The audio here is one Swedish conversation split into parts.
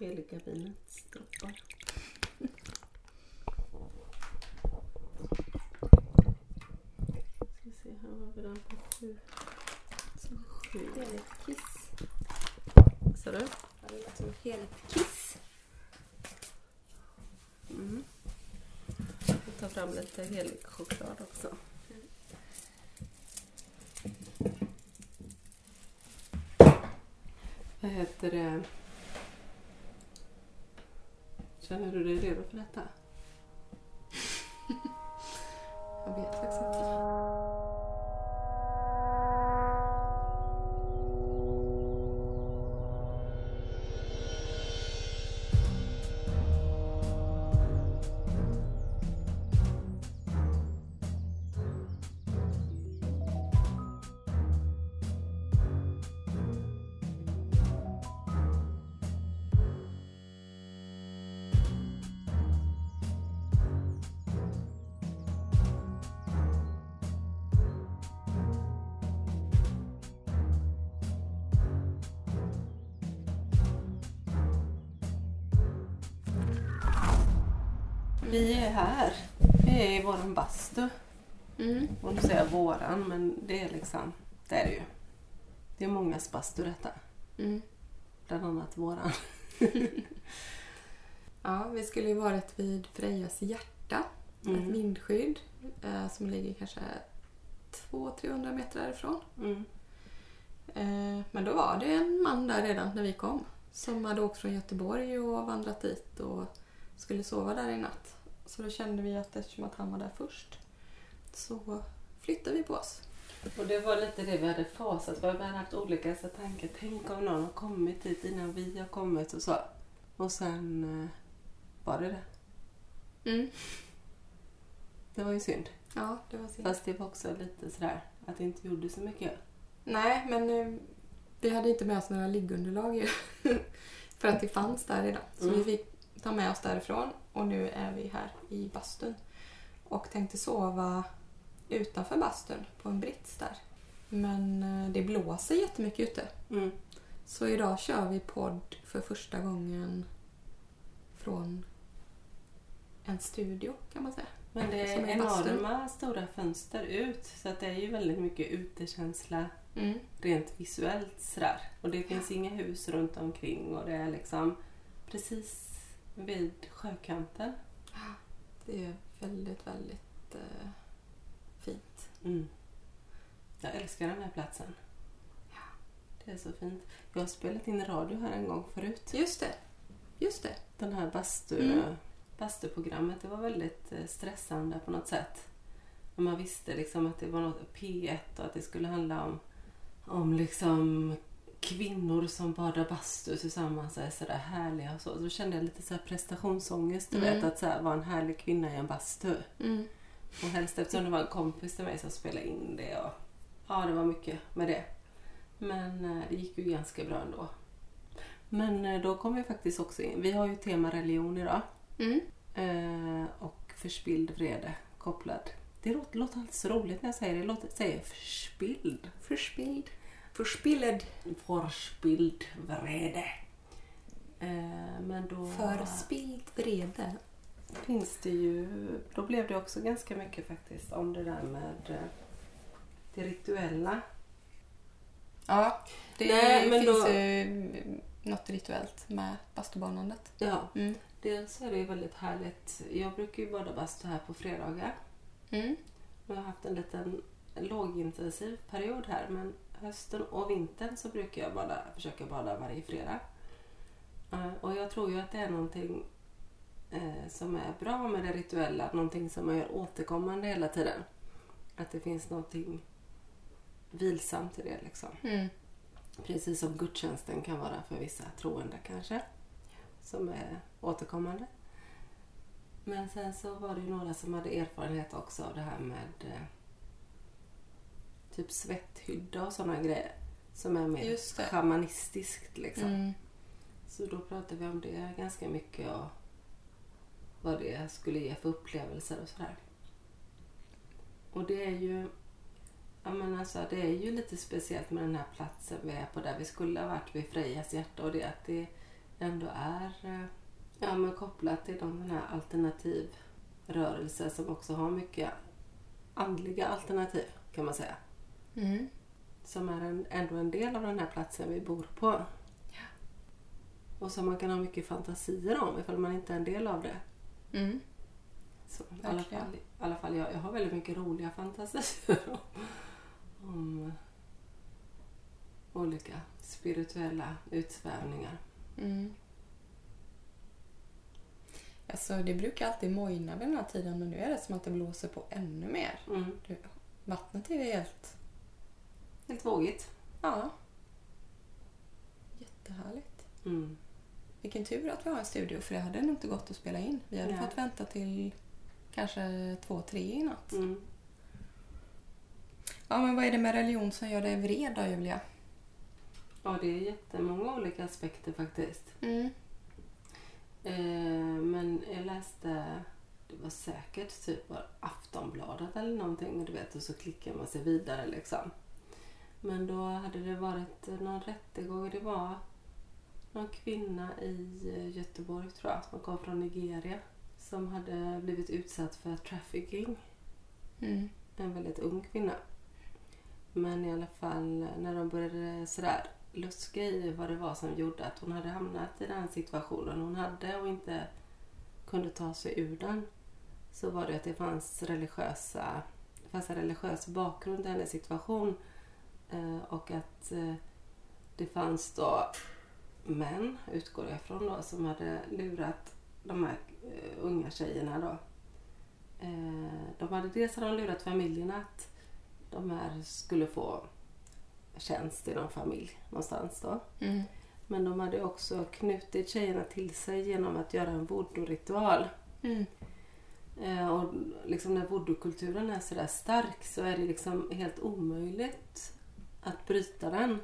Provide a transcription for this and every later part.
heliga vinets droppar. Ska se, här har vi den på sju. Så sju. Heligt kiss. Sa du? Ja, det lät som heligt kiss. Mm. Jag tar fram lite helig choklad också. Vad heter det? Känner du dig redo för detta? Våran bastu. Mm. Och nu säger jag våran, men det är liksom, det är det ju. Det är mångas bastu detta. Mm. Bland annat våran. Ja, vi skulle ju varit vid Frejas hjärta. Ett Mm. vindskydd eh, som ligger kanske 200-300 meter därifrån. Mm. Eh, men då var det en man där redan när vi kom. Som hade åkt från Göteborg och vandrat dit och skulle sova där i natt. Så då kände vi att eftersom att han var där först så flyttade vi på oss. Och det var lite det vi hade fasat för. Vi hade haft olika så tankar. Tänk om någon har kommit hit innan vi har kommit och så. Och sen eh, var det det. Mm. Det var ju synd. Ja, det var synd. Fast det var också lite sådär att det inte gjorde så mycket. Nej, men eh, vi hade inte med oss några liggunderlag ju. För att det fanns där redan. Så Mm. vi fick ta med oss därifrån och nu är vi här i bastun. Och tänkte sova utanför bastun på en brits där. Men eh, det blåser jättemycket ute. Mm. Så idag kör vi podd för första gången från en studio kan man säga. Men det är är enorma stora fönster ut. Så att det är ju väldigt mycket utekänsla Mm. rent visuellt sådär. Och det finns inga hus runt omkring och det är liksom precis vid sjökanten. Det är väldigt, väldigt eh, fint. Mm. Jag älskar den här platsen. Det är så fint. Jag har spelat in radio här en gång förut. Just det. Just det. Den här bastu, Mm. bastuprogrammet, det var väldigt eh, stressande på något sätt. Man visste liksom att det var något P1 och att det skulle handla om, om liksom kvinnor som badar bastu tillsammans är sådär härliga och så. Då kände jag lite så här prestationsångest, du Mm. vet, att så här, vara en härlig kvinna i en bastu. Mm. Och helst eftersom det var en kompis till mig som spelade in det. Och, ja, det var mycket med det. Men eh, det gick ju ganska bra ändå. Men eh, då kom vi faktiskt också in. Vi har ju tema religion idag. Mm. Eh, och förspilld vrede kopplad. Det låter, låter alltid så roligt när jag säger det. Det låter, säger förspilld. Förspilld. Förspilled. Förspilld vrede. Eh, men då Förspilld vrede. finns det ju... Då blev det också ganska mycket faktiskt om det där med eh, det rituella. Ja, det Nej, finns då- ju något rituellt med bastubanandet. Ja, Mm. dels är det ju väldigt härligt. Jag brukar ju bada bastu här på fredagar. Mm. Jag har haft en liten lågintensiv period här men hösten och vintern så brukar jag bada, försöka bada varje fredag. Eh, Och jag tror ju att det är någonting eh, som är bra med det rituella, någonting som man gör återkommande hela tiden. Att det finns någonting vilsamt i det liksom. Mm. Precis som gudstjänsten kan vara för vissa troende kanske. Som är återkommande. Men sen så var det ju några som hade erfarenhet också av det här med eh, typ svetthydda och sådana grejer. Som är mer shamanistiskt liksom. Mm. Så då pratade vi om det ganska mycket och vad det skulle ge för upplevelser och sådär. Och det är ju Ja, men alltså, det är ju lite speciellt med den här platsen vi är på där vi skulle ha varit vid Frejas hjärta och det att det ändå är eh, ja, men kopplat till de den här alternativrörelser som också har mycket andliga alternativ kan man säga. Mm. Som är en, ändå en del av den här platsen vi bor på. Och som man kan ha mycket fantasier om ifall man inte är en del av det. Mm. Så, i, alla fall, I alla fall jag, jag har väldigt mycket roliga fantasier om, om olika spirituella utsvävningar. Mm. Alltså, det brukar alltid mojna vid den här tiden men nu är det som att det blåser på ännu mer. Mm. Det, vattnet är helt... Helt vågigt. Ja. Jättehärligt. Mm. Vilken tur att vi har en studio för det hade nog inte gått att spela in. Vi hade Nej. fått vänta till kanske två, tre i natt. Mm. Ja, men vad är det med religion som gör dig vred då, Julia? Ja, det är jättemånga olika aspekter faktiskt. Mm. Eh, men jag läste, det var säkert typ Aftonbladet eller någonting, du vet, och så klickar man sig vidare liksom. Men då hade det varit någon rättegång, det var någon kvinna i eh, Göteborg tror jag, som kom från Nigeria, som hade blivit utsatt för trafficking. Mm. En väldigt ung kvinna. Men i alla fall när de började sådär luska i vad det var som gjorde att hon hade hamnat i den situationen hon hade och inte kunde ta sig ur den. Så var det att det fanns religiösa, det fanns en religiös bakgrund i hennes situation. Eh, och att eh, det fanns då män, utgår jag ifrån då, som hade lurat de här eh, unga tjejerna då. De hade dels hade de lurat familjerna att de här skulle få tjänst i någon familj någonstans då. Mm. Men de hade också knutit tjejerna till sig genom att göra en voodoo-ritual. Mm. Och liksom när voodoo-kulturen är sådär stark så är det liksom helt omöjligt att bryta den.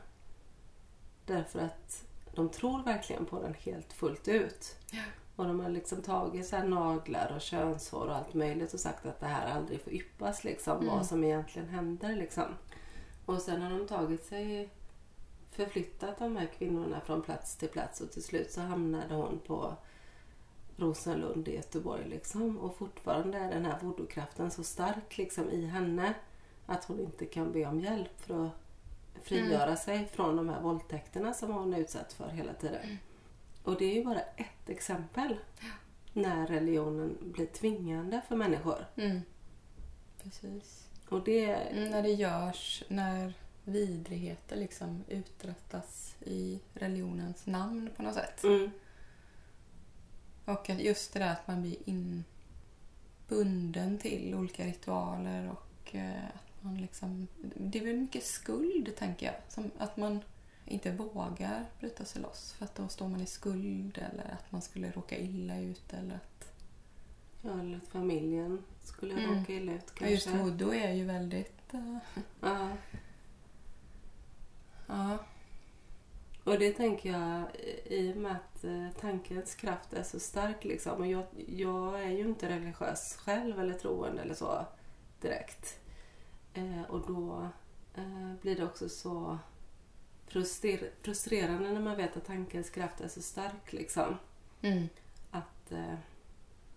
Därför att de tror verkligen på den helt fullt ut. Ja. Och de har liksom tagit så naglar och könshår och allt möjligt och sagt att det här aldrig får yppas liksom. Mm. Vad som egentligen händer liksom. Och sen har de tagit sig förflyttat de här kvinnorna från plats till plats och till slut så hamnade hon på Rosenlund i Göteborg liksom. Och fortfarande är den här voodoo-kraften så stark liksom i henne att hon inte kan be om hjälp för att frigöra sig från de här våldtäkterna som hon är utsatt för hela tiden. Och det är ju bara ett exempel när religionen blir tvingande för människor. Mm. Precis. Och det... Mm, när det görs, när vidrigheter liksom uträttas i religionens namn på något sätt. Mm, Och just det där att man blir inbunden till olika ritualer och eh, att man liksom... Det är väl mycket skuld, tänker jag. Som att man inte vågar bryta sig loss för att då står man i skuld eller att man skulle råka illa ut eller att... ja, eller att familjen skulle Mm. råka illa ut Ja, just kanske. voodoo är ju väldigt... eh, Ja. ja. Och det tänker jag i och med att eh, tankens kraft är så stark liksom. Och jag, jag är ju inte religiös själv eller troende eller så direkt. Eh, och då eh, blir det också så frustrer- frustrerande när man vet att tankens kraft är så stark liksom. Mm. Att eh,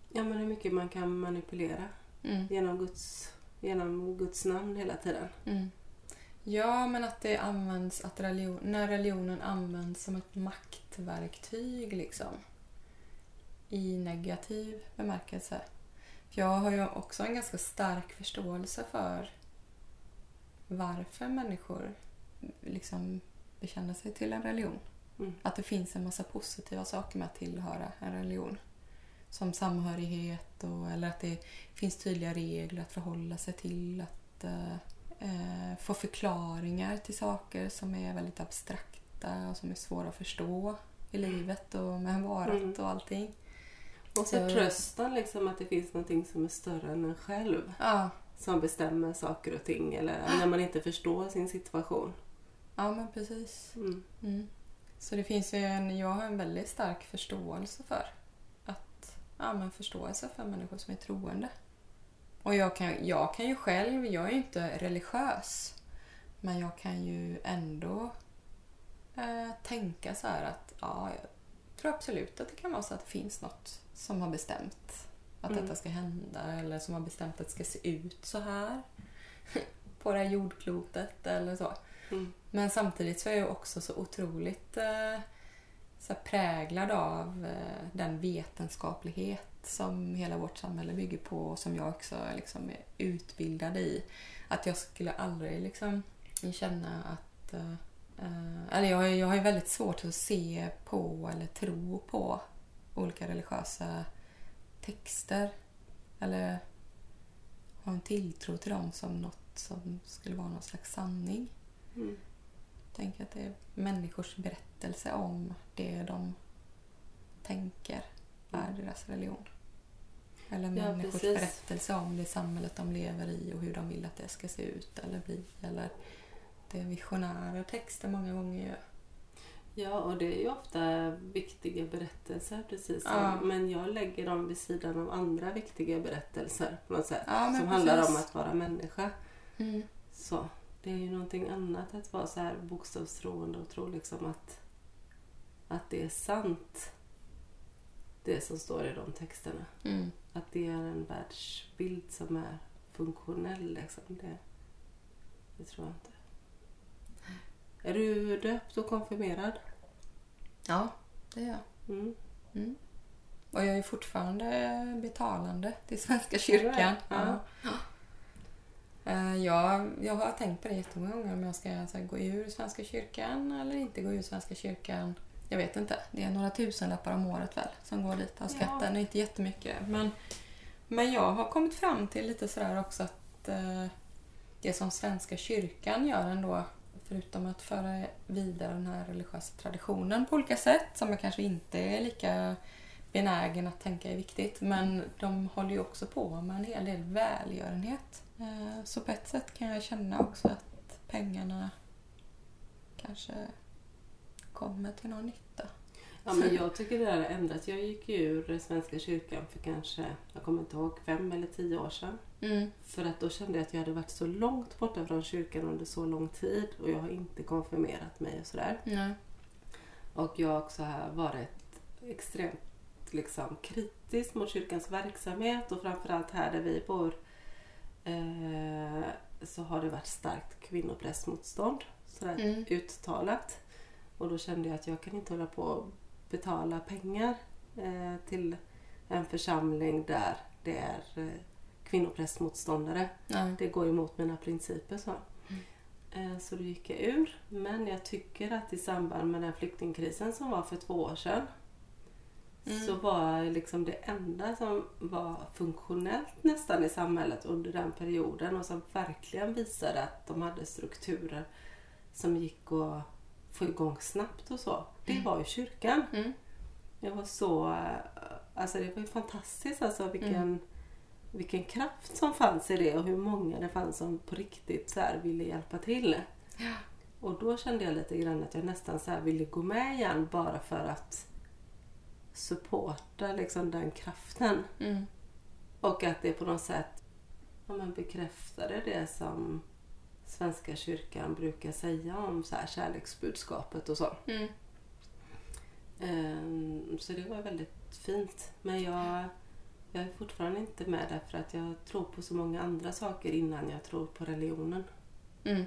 ja men hur mycket man kan manipulera Mm. genom Guds, genom Guds namn hela tiden. Mm. Ja, men att det används, att religion, när religionen används som ett maktverktyg liksom. I negativ bemärkelse. För jag har ju också en ganska stark förståelse för varför människor liksom bekänner sig till en religion. Mm. Att det finns en massa positiva saker med att tillhöra en religion. Som samhörighet och, eller att det finns tydliga regler att förhålla sig till. Att eh, få förklaringar till saker som är väldigt abstrakta och som är svåra att förstå i livet och med varat Mm. och allting. Och Så- förtröstan liksom att det finns någonting som är större än en själv. Ja, som bestämmer saker och ting eller när man inte förstår sin situation. ja men precis. Mm. Mm. Så det finns ju en, jag har en väldigt stark förståelse för att, ja men förståelse för människor som är troende. Och jag kan, jag kan ju själv, jag är ju inte religiös, men jag kan ju ändå eh, tänka så här att ja, tror absolut att det kan vara så att det finns något som har bestämt att Mm. detta ska hända eller som har bestämt att det ska se ut så här på det här jordklotet eller så. Mm. Men samtidigt så är jag också så otroligt eh, så präglad av eh, den vetenskaplighet som hela vårt samhälle bygger på och som jag också liksom är utbildad i. Att jag skulle aldrig liksom känna att... Eh, eh, eller jag, jag har ju väldigt svårt att se på eller tro på olika religiösa texter. Eller ha en tilltro till dem som något som skulle vara någon slags sanning. Mm. Tänker att det är människors berättelse om det de tänker är deras religion. Eller Ja, människors precis. berättelse om det samhället de lever i och hur de vill att det ska se ut eller bli. Eller det är visionära texter många gånger. Ja, och det är ju ofta viktiga berättelser precis som, Ja. men jag lägger dem vid sidan av andra viktiga berättelser på något sätt. Ja, som handlar precis. om att vara människa. Mm. Så det är ju någonting annat att vara så här bokstavstroende och tro liksom att, att det är sant. Det som står i de texterna. Mm. Att det är en världsbild som är funktionell liksom. Det, det tror jag inte. Är du döpt och konfirmerad? Ja, det är jag. Mm. Mm. Och jag är fortfarande betalande till Svenska kyrkan. Ja. Eh, Jag, jag har tänkt på det jättemånga gånger om jag ska så här, gå ur Svenska kyrkan eller inte gå ur Svenska kyrkan. Jag vet inte. Det är några tusenlappar om året väl som går dit av skatten. Är inte jättemycket. Men, men jag har kommit fram till lite sådär också att eh, det som Svenska kyrkan gör ändå förutom att föra vidare den här religiösa traditionen på olika sätt som jag kanske inte är lika benägen att tänka är viktigt. Men de håller ju också på med en hel del välgörenhet. Eh, så på ett sätt kan jag känna också att pengarna kanske kommer till någon nytta. Ja, men jag tycker det där har ändrats. Jag gick ju ur Svenska kyrkan för kanske, jag kommer inte ihåg, fem eller tio år sedan. Mm. För att då kände jag att jag hade varit så långt borta från kyrkan under så lång tid och jag har inte konfirmerat mig och sådär. Nej. Och jag har också varit extremt liksom, kritisk mot kyrkans verksamhet och framförallt här där vi bor eh, så har det varit starkt kvinnoprästmotstånd. Sådär Mm. uttalat. Och då kände jag att jag kan inte hålla på och betala pengar eh, till en församling där det är eh, kvinnoprästmotståndare. Nej. Det går emot mina principer. Så. Eh, så då gick jag ur. Men jag tycker att i samband med den flyktingkrisen som var för två år sedan Mm. så var liksom det enda som var funktionellt nästan i samhället under den perioden och som verkligen visade att de hade strukturer som gick att få igång snabbt och så. Det Mm. var ju kyrkan. Mm. Det var så... eh, Alltså det var ju fantastiskt alltså vilken, Mm. Vilken kraft som fanns i det och hur många det fanns som på riktigt så ville hjälpa till. Ja. Och då kände jag lite grann att jag nästan så här ville gå med igen bara för att supporta liksom den kraften. Mm. Och att det på något sätt ja, men bekräftade det som Svenska kyrkan brukar säga om så här kärleksbudskapet och så. Mm. Ehm, Så det var väldigt fint. Men jag, jag är fortfarande inte med därför att jag tror på så många andra saker innan jag tror på religionen. Mm.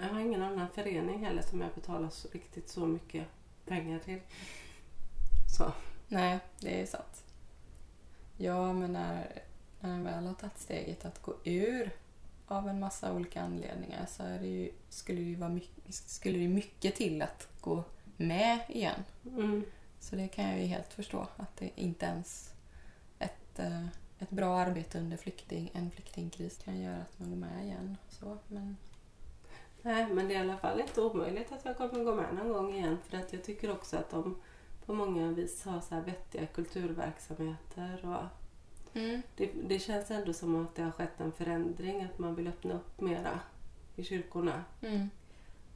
Jag har ingen annan förening heller som jag betalar så, riktigt så mycket pengar till. Så. Nej, det är sant. Ja, men när, när en väl har tagit steget att gå ur av en massa olika anledningar så det ju, skulle det vara mycket, skulle det mycket till att gå med igen. Mm. Så det kan jag ju helt förstå. Att det inte ens ett, eh, ett bra arbete under flykting, en flyktingkris kan göra att man går med igen. Så, men, Nej, men det är i alla fall inte omöjligt att jag kommer gå med någon gång igen. För att jag tycker också att de på många vis har så här vettiga kulturverksamheter. Och mm. det, det känns ändå som att det har skett en förändring. Att man vill öppna upp mera i kyrkorna. Mm.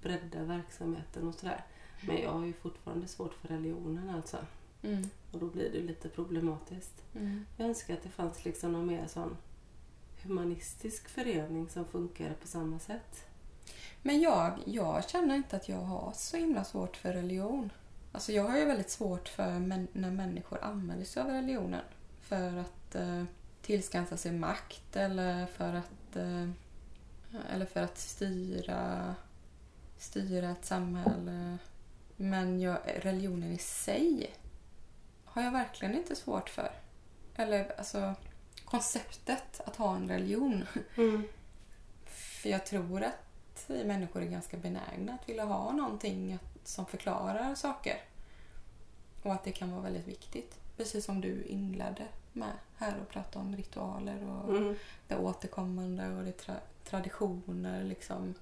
Bredda verksamheten och sådär. Men jag har ju fortfarande svårt för religionen alltså. Mm. Och då blir det lite problematiskt. Mm. Jag önskar att det fanns liksom någon mer sån humanistisk förening som funkar på samma sätt. Men jag, jag känner inte att jag har så himla svårt för religion. Alltså jag har ju väldigt svårt för män, när människor använder sig av religionen för att eh, tillskansa sig makt eller för att eh, eller för att styra styra ett samhälle. Men jag, religionen i sig har jag verkligen inte svårt för. Eller alltså konceptet att ha en religion. Mm. För jag tror att vi människor är ganska benägna att vilja ha någonting som förklarar saker. Och att det kan vara väldigt viktigt. Precis som du inledde med här och prata om ritualer och Mm. det återkommande och det tra traditioner liksom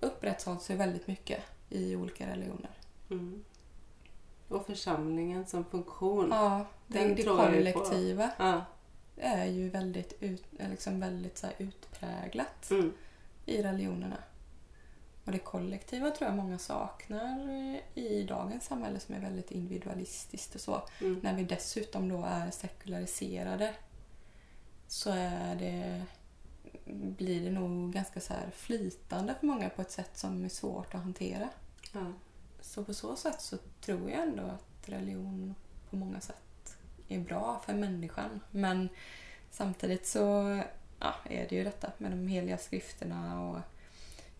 upprätthålls ju väldigt mycket i olika religioner. Mm. Och församlingen som funktion. Ja, det, Den det kollektiva Ja. är ju väldigt, ut, är liksom väldigt så utpräglat Mm. i religionerna. Och det kollektiva tror jag många saknar i dagens samhälle som är väldigt individualistiskt och så. Mm. När vi dessutom då är sekulariserade så är det, blir det nog ganska så här flytande för många på ett sätt som är svårt att hantera. Ja. Så på så sätt så tror jag ändå att religion på många sätt är bra för människan. Men samtidigt så ja, är det ju detta med de heliga skrifterna och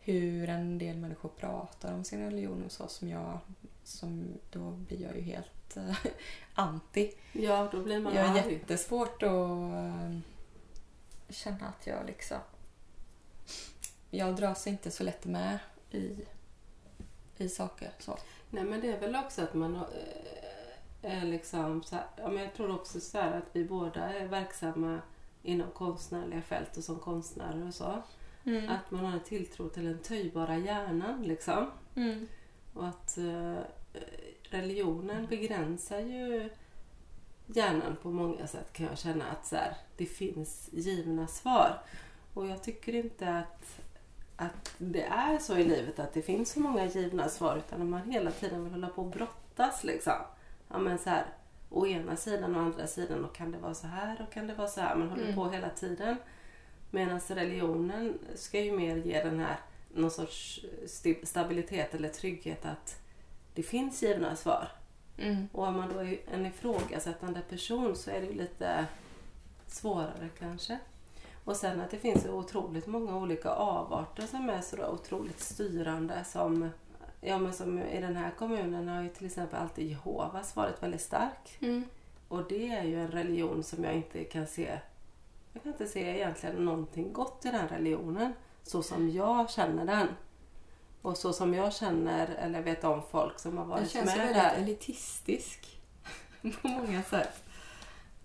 hur en del människor pratar om sin religion och så som jag som då blir jag ju helt eh, anti. ja, då blir man Jag har jättesvårt att eh, känna att jag liksom... Jag dras inte så lätt med i, i saker. Så. Nej men det är väl också att man eh, är liksom så här, ja, men jag tror också så här att vi båda är verksamma inom konstnärliga fält och som konstnärer och så. Mm. Att man har en tilltro till den töjbara hjärnan liksom. Mm. Och att eh, religionen begränsar ju hjärnan på många sätt kan jag känna att så här, det finns givna svar. Och jag tycker inte att, att det är så i livet att det finns så många givna svar utan att man hela tiden vill hålla på och brottas liksom. Ja men så här, å ena sidan och andra sidan och kan det vara så här och kan det vara så här. Man håller Mm. på hela tiden. Medan religionen ska ju mer ge den här någon sorts stabilitet eller trygghet att det finns givna svar. Mm. Och om man då är en ifrågasättande person så är det ju lite svårare kanske. Och sen att det finns så otroligt många olika avarter som är så otroligt styrande som Ja men som i den här kommunen har ju till exempel alltid Jehovas varit väldigt stark. Mm. Och det är ju en religion som jag inte kan se Jag kan inte se egentligen någonting gott i den religionen. Så som jag känner den. Och så som jag känner eller vet om folk som har Den varit känns ju med väldigt där. elitistisk på många sätt.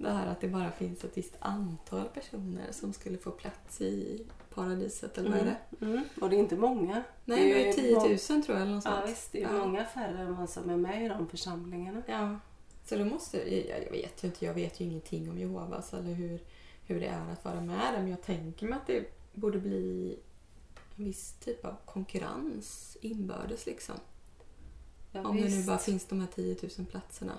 Det här att det bara finns ett visst antal personer som skulle få plats i paradiset, eller vad är det? Mm. Och det är inte många. Nej, det är är ju 10 må- 000 tror jag eller något Ja visst, det är Ja. många färre än vad som är med i de församlingarna. Ja. Så då måste, jag, jag vet ju inte, jag vet ju ingenting om Jehovas eller hur, hur det är att vara med där. Men jag tänker mig att det borde bli en viss typ av konkurrens inbördes liksom. Ja, Om det nu visst. bara finns de här 10 000 platserna.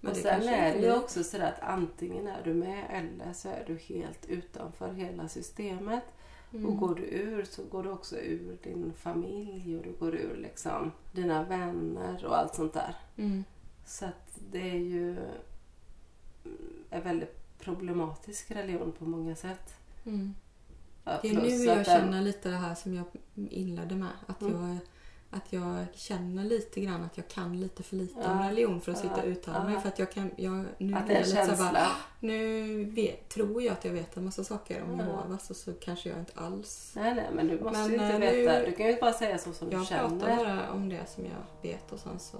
Men och det sen är det ju också så att antingen är du med eller så är du helt utanför hela systemet. Mm. Och går du ur så går du också ur din familj och du går ur liksom dina vänner och allt sånt där. Mm. Så att det är ju mm, en väldigt problematisk religion på många sätt. Mm. Ja, Det är nu jag den- känner lite det här som jag inledde med. Att, Mm. jag, att jag känner lite grann att jag kan lite för lite om Ja, religion för att sitta och uttala mig. För att jag kan, jag, nu Att det är lite så bara, Nu vet, tror jag att jag vet en massa saker om. Jehovas och så kanske jag inte alls... Nej, nej, men du måste Men, ju inte eh, veta. nu- Du kan ju bara säga så som du Jag pratar känner. bara om det som jag vet och sen så...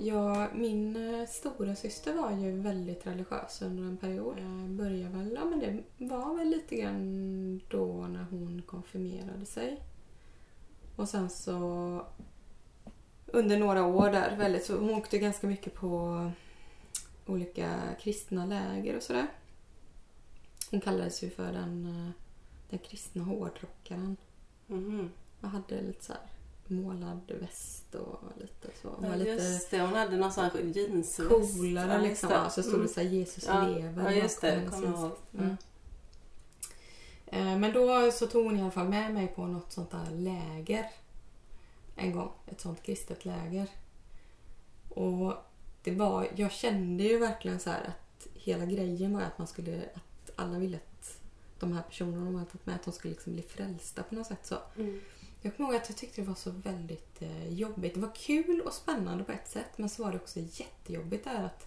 Ja, min eh, stora syster var ju väldigt religiös under en period. Jag började väl, ja men det var väl lite grann då när hon konfirmerade sig. Och sen så under några år där, väldigt, så hon åkte ganska mycket på olika kristna läger och sådär. Hon kallades ju för den, eh, den kristna hårdrockaren. Mhm. Jag hade lite så här målad väst och lite så. Var Ja, lite just det, hon hade någon sån här jeansväst. coolare Ja, liksom. det. Ja, så stod det Mm. så här Jesus Ja, lever. Ja, just det. Kommer ihåg. ansikte. Mm. Eh, Men då så tog hon i alla fall med mig på något sånt där läger. En gång. Ett sånt kristet läger. Och det var, jag kände ju verkligen så här att hela grejen var att man skulle, att alla ville att de här personerna de hade tagit med, att de skulle liksom bli frälsta på något sätt så. Mm. Jag kommer ihåg att jag tyckte det var så väldigt eh, jobbigt. Det var kul och spännande på ett sätt men så var det också jättejobbigt där att,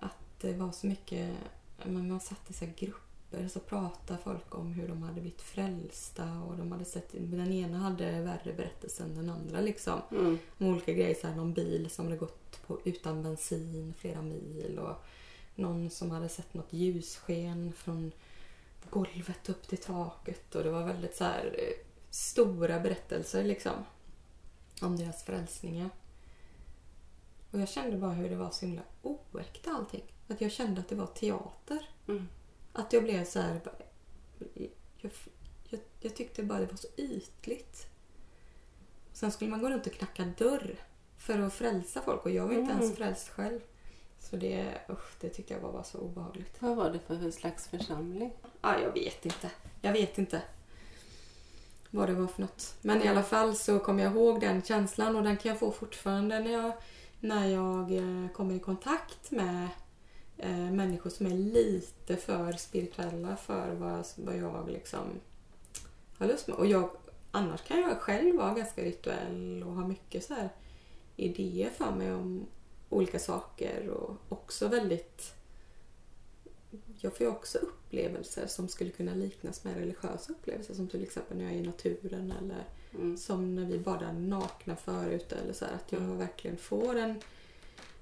att det var så mycket, men man satt i så här grupper så pratade folk om hur de hade blivit frälsta och de hade sett, den ena hade värre berättelse än den andra liksom. Mm. Om olika grejer, så här, någon bil som hade gått på, utan bensin flera mil och någon som hade sett något ljussken från golvet upp till taket och det var väldigt så här eh, stora berättelser liksom om deras frälsningar. Och jag kände bara hur det var så himla oäkta allting. Att jag kände att det var teater. Mm. Att jag blev så här... Jag, jag, jag tyckte bara det var så ytligt. Sen skulle man gå runt och knacka dörr för att frälsa folk och jag var inte Mm. ens frälst själv. Så det, usch, det tyckte jag var bara så obehagligt. Vad var det för slags församling? Ja, jag vet inte. Jag vet inte vad det var för något. Men i alla fall så kommer jag ihåg den känslan och den kan jag få fortfarande när jag, när jag eh, kommer i kontakt med eh, människor som är lite för spirituella för vad, vad jag liksom har lust med. Och jag, annars kan jag själv vara ganska rituell och ha mycket så här idéer för mig om olika saker och också väldigt jag får ju också upplevelser som skulle kunna liknas med religiösa upplevelser som till exempel när jag är i naturen eller Mm. som när vi badar nakna förut eller så här, att jag verkligen får en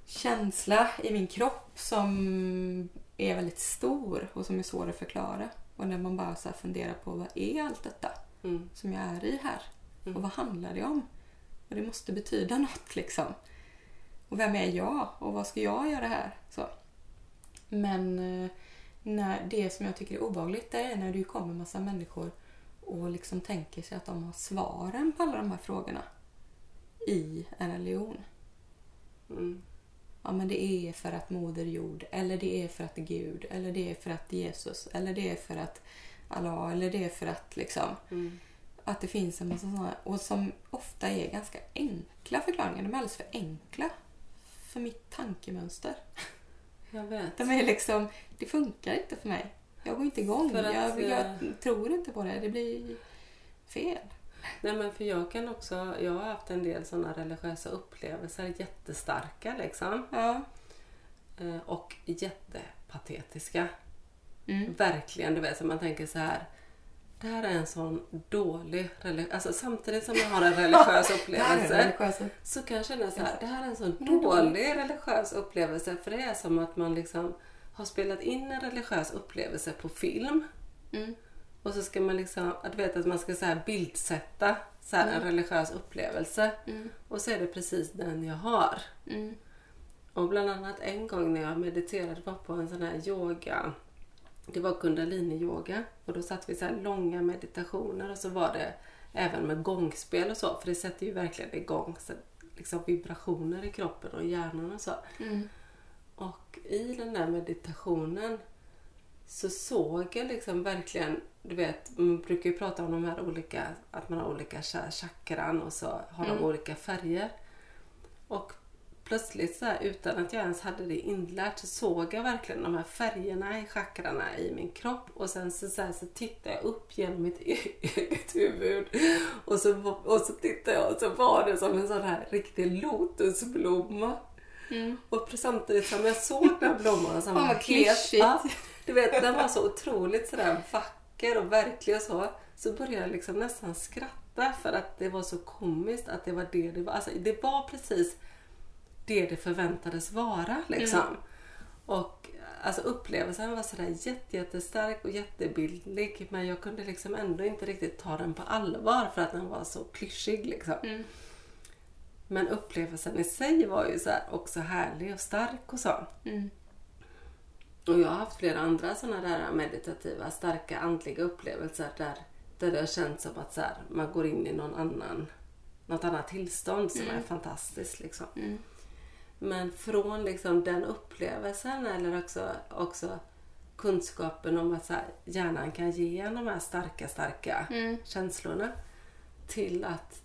känsla i min kropp som är väldigt stor och som är svår att förklara. Och när man bara så funderar på vad är allt detta Mm. som jag är i här? Mm. Och vad handlar det om? Och det måste betyda något liksom. Och vem är jag? Och vad ska jag göra här? Så. Men eh, när det som jag tycker är obehagligt det är när det kommer massa människor och liksom tänker sig att de har svaren på alla de här frågorna i en religion. Mm. Ja, men det är för att Moder Jord, eller det är för att Gud, eller det är för att Jesus, eller det är för att Allah, eller det är för att liksom Mm. att det finns en massa sådana och som ofta är ganska enkla förklaringar. De är alldeles för enkla för mitt tankemönster. Jag vet. De är liksom, det funkar inte för mig. Jag går inte igång. Att, jag, jag eh, tror inte på det. Det blir fel. Nej men för jag kan också, jag har haft en del sådana religiösa upplevelser, jättestarka liksom. Ja. Eh, Och jättepatetiska. Mm. Verkligen, du vet, så man tänker så här. Det här är en sån dålig religiös... Alltså samtidigt som jag har en religiös upplevelse så kan jag känna så här. Det här är en sån dålig religiös upplevelse. För det är som att man liksom har spelat in en religiös upplevelse på film. Mm. Och så ska man liksom, att du vet att man ska så här bildsätta så här en religiös upplevelse. Mm. Och så är det precis den jag har. Mm. Och bland annat en gång när jag mediterade var på en sån här yoga. Det var kundalini-yoga. Och då satt vi så här långa meditationer och så var det även med gångspel och så. För det sätter ju verkligen igång så, liksom vibrationer i kroppen och hjärnan och så. Mm. Och i den där meditationen så såg jag liksom verkligen, du vet, man brukar ju prata om de här olika, att man har olika cha- chakran och så har de Mm. olika färger. Och plötsligt så här, utan att jag ens hade det inlärt så såg jag verkligen de här färgerna i chakrarna i min kropp och sen så, så, här, så tittade jag upp genom mitt eget huvud och så, och så tittade jag och så var det som en sån här riktig lotusblomma. Mm. Och samtidigt som jag såg den här blomman Fan, var helt... Ja, du vet, den var så otroligt sådär vacker och verklig och så. Så började jag liksom nästan skratta för att det var så komiskt att det var det det var. Alltså det var precis det det förväntades vara liksom. Och alltså upplevelsen var sådär jätte, jättestark och jättebildlig men jag kunde liksom ändå inte riktigt ta den på allvar för att den var så klyschig liksom. Mm. Men upplevelsen i sig var ju så här också härlig och stark och så. Mm. Och jag har haft flera andra sådana där meditativa, starka andliga upplevelser där, där det har känts som att så här, man går in i någon annan något annat tillstånd som Mm. är fantastiskt. Liksom. Mm. Men från liksom den upplevelsen eller också, också kunskapen om att här, hjärnan kan ge en de här starka, starka Mm. känslorna till att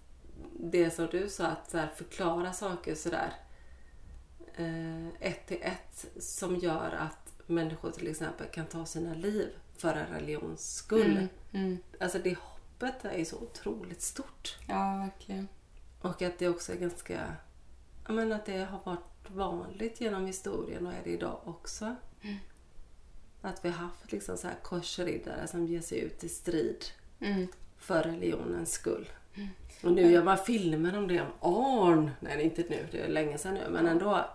det som du sa, att här, förklara saker sådär eh, ett till ett som gör att människor till exempel kan ta sina liv för en religions skull. Mm. Mm. Alltså det hoppet är ju så otroligt stort. Ja, verkligen. Och att det också är ganska... Menar att det har varit vanligt genom historien och är det idag också. Mm. Att vi har haft liksom så här korsriddare som ger sig ut i strid Mm. för religionens skull. Och nu gör man filmer om det, om Arn. Nej, inte nu, det är länge sedan nu. Men ändå,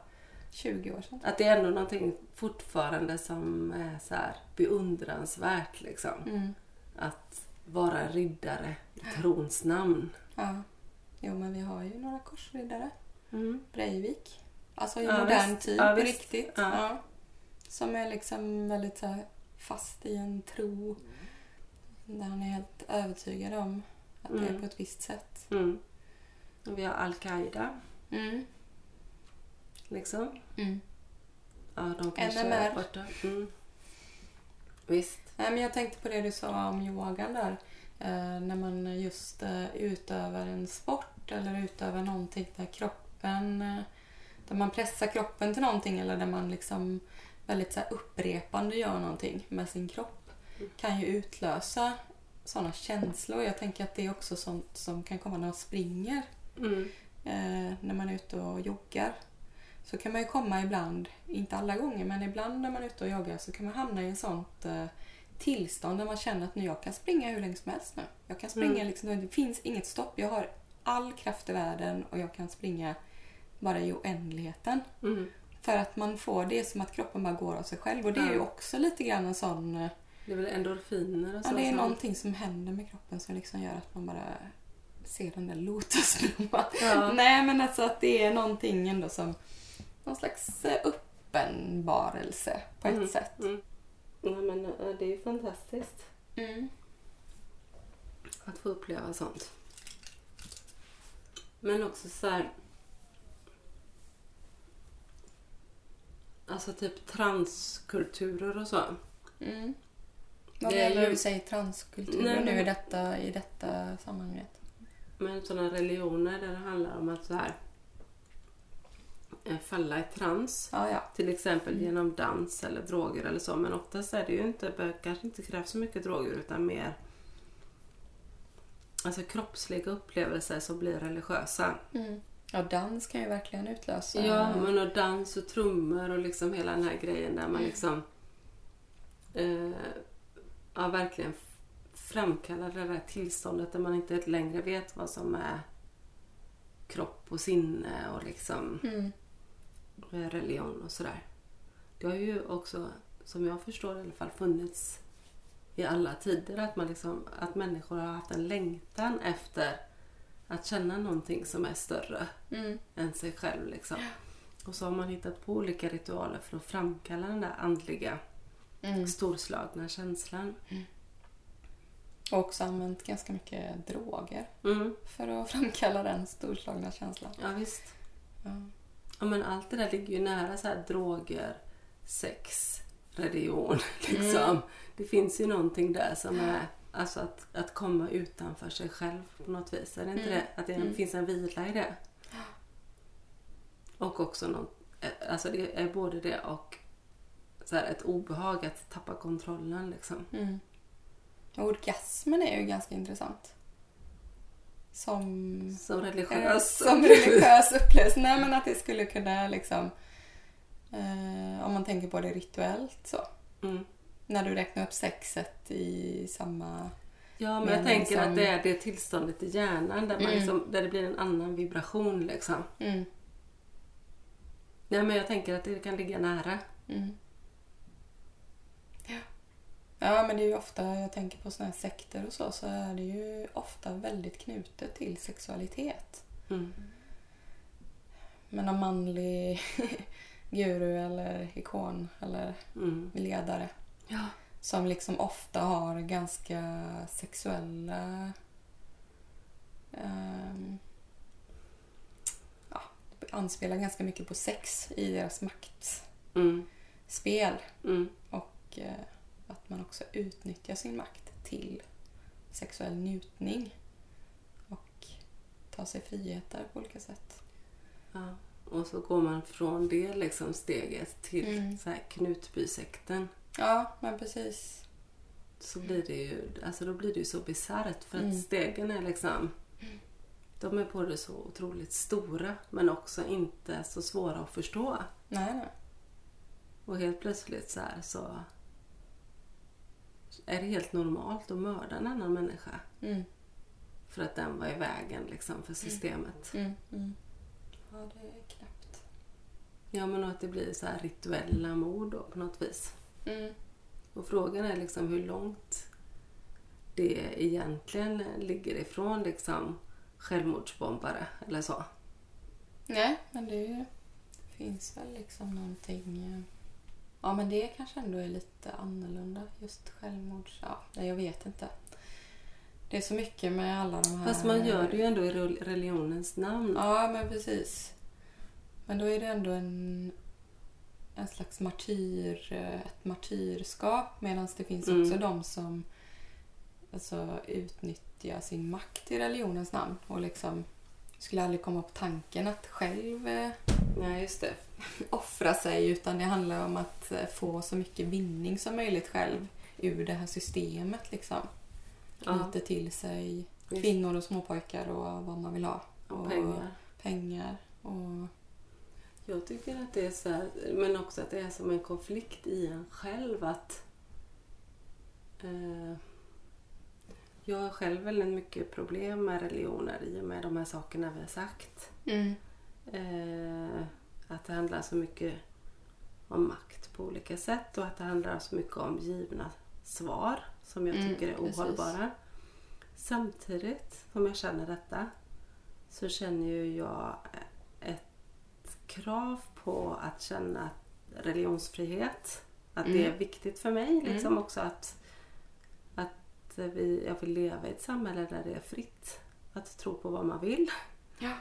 20 år sedan. att det är ändå någonting fortfarande som är så här beundransvärt liksom. Mm. Att vara riddare i trons namn. Ja. Jo, men vi har ju några korsriddare. Mm. Breivik. Alltså i Ja, modern visst. tid Ja, på visst. riktigt. Ja. Som är liksom väldigt så här, fast i en tro. Där han är helt övertygad om att det är Mm. på ett visst sätt. Mm. Och vi har Al-Qaida, Mm. liksom. Mm. Ja, de kanske NMR. är borta. Mm. Visst. Nej, men jag tänkte på det du sa om yogan där. Eh, när man just eh, utövar en sport eller utövar någonting där kroppen... Eh, där man pressar kroppen till någonting eller där man liksom väldigt så upprepande gör någonting med sin kropp. Kan ju utlösa sådana känslor. Jag tänker att det är också sånt som kan komma när man springer. Mm. eh, när man är ute och joggar. Så kan man ju komma ibland, inte alla gånger, men ibland när man är ute och joggar så kan man hamna i en sånt eh, tillstånd där man känner att nu jag kan springa hur länge som helst nu. Jag kan springa Mm. liksom, det finns inget stopp. Jag har all kraft i världen och jag kan springa bara i oändligheten. Mm. För att man får det som att kroppen bara går av sig själv och det är ju också lite grann en sån... eh, Det är väl endorfiner och så. Ja, det är någonting som händer med kroppen som liksom gör att man bara ser den där lotusblomman. Ja. Nej, men alltså att det är någonting ändå som någon slags eh, uppenbarelse på ett Mm. sätt. Mm. Ja, men eh, det är ju fantastiskt Mm. att få uppleva sånt. Men också så här... Alltså typ transkulturer och så. Mm. Vad Det menar ju- du säger transkultur Nej, nu i detta, i detta sammanhanget? Men sådana religioner där det handlar om att så här eh, falla i trans. Ja, ja. Till exempel genom dans eller droger eller så. Men oftast är det ju inte, kanske inte krävs så mycket droger utan mer alltså kroppsliga upplevelser som blir religiösa. Mm. Ja, dans kan ju verkligen utlösa... Ja, men och dans och trummor och liksom hela den här grejen där man liksom eh, ja, verkligen framkallar det där tillståndet där man inte längre vet vad som är kropp och sinne och liksom Mm. eh, religion och sådär. Det har ju också, som jag förstår i alla fall, funnits i alla tider att, man liksom, att människor har haft en längtan efter att känna någonting som är större Mm. än sig själv. Liksom. Och så har man hittat på olika ritualer för att framkalla den där andliga, Mm. storslagna känslan. Och också använt ganska mycket droger Mm. för att framkalla den storslagna känslan. Ja, visst. Ja. Ja, men allt det där ligger ju nära så här droger, sex, religion. Liksom. Det finns ju någonting där som är alltså att, att komma utanför sig själv på något vis. Är det inte Mm. det? Att det Mm. finns en vila i det. Och också något, eh, alltså det är både det och så här ett obehag att tappa kontrollen. Liksom. Mm. Orgasmen är ju ganska intressant. Som, Som eh, religiös. som religiös upplevelse. Nej men att det skulle kunna liksom... Eh, om man tänker på det rituellt så. Mm. När du räknar upp sexet i samma... Ja, men Men jag tänker liksom- att det är det tillståndet i hjärnan där, man Mm. liksom, där det blir en annan vibration. Liksom. Mm, Nej, men jag tänker att det kan ligga nära. mm. Ja. ja men det är ju ofta, jag tänker på såna här sekter och så, så är det ju ofta väldigt knutet till sexualitet. Mm. med någon manlig guru eller ikon eller Mm. ledare Ja. som liksom ofta har ganska sexuella ehm, anspelar ganska mycket på sex i deras maktspel. Mm. Mm. Och eh, att man också utnyttjar sin makt till sexuell njutning. Och tar sig friheter på olika sätt. Ja. Och så går man från det liksom steget till Mm. så här Knutbysekten. Ja, men precis. Så blir det ju, alltså då blir det ju så bisarrt för att Mm. stegen är liksom de är både så otroligt stora men också inte så svåra att förstå. Nej, nej. Och helt plötsligt så här så är det helt normalt att mörda en annan människa. Mm. För att den var i vägen liksom för systemet. Mm. Mm. Ja, det är knappt. Ja men och att det blir så här rituella mord då på något vis. Mm. Och frågan är liksom hur långt det egentligen ligger ifrån liksom självmordsbombare eller så. Nej, men det finns väl liksom någonting... eh, Ja, men det kanske ändå är lite annorlunda. Just självmords... Ja, nej, jag vet inte. Det är så mycket med alla de här... Fast man gör det ju ändå i rel- religionens namn. Ja, men precis. Men då är det ändå en, en slags martyr, eh, ett martyrskap medan det finns Mm. också de som alltså, utnyttjar sin makt i religionens namn och liksom skulle aldrig komma på tanken att själv eh, Nej, just det. offra sig utan det handlar om att eh, få så mycket vinning som möjligt själv ur det här systemet liksom. Ja, Knyter till sig kvinnor och småpojkar och vad man vill ha. Och pengar. pengar och Jag tycker att det är så här, men också att det är som en konflikt i en själv att eh, jag har själv väldigt mycket problem med religioner i och med de här sakerna vi har sagt. Mm. Eh, att det handlar så mycket om makt på olika sätt och att det handlar så mycket om givna svar som jag Mm, tycker är precis. ohållbara. Samtidigt som jag känner detta så känner ju jag krav på att känna religionsfrihet. Att det Mm. är viktigt för mig. Liksom också att, att vi, jag vill leva i ett samhälle där det är fritt att tro på vad man vill. Ja,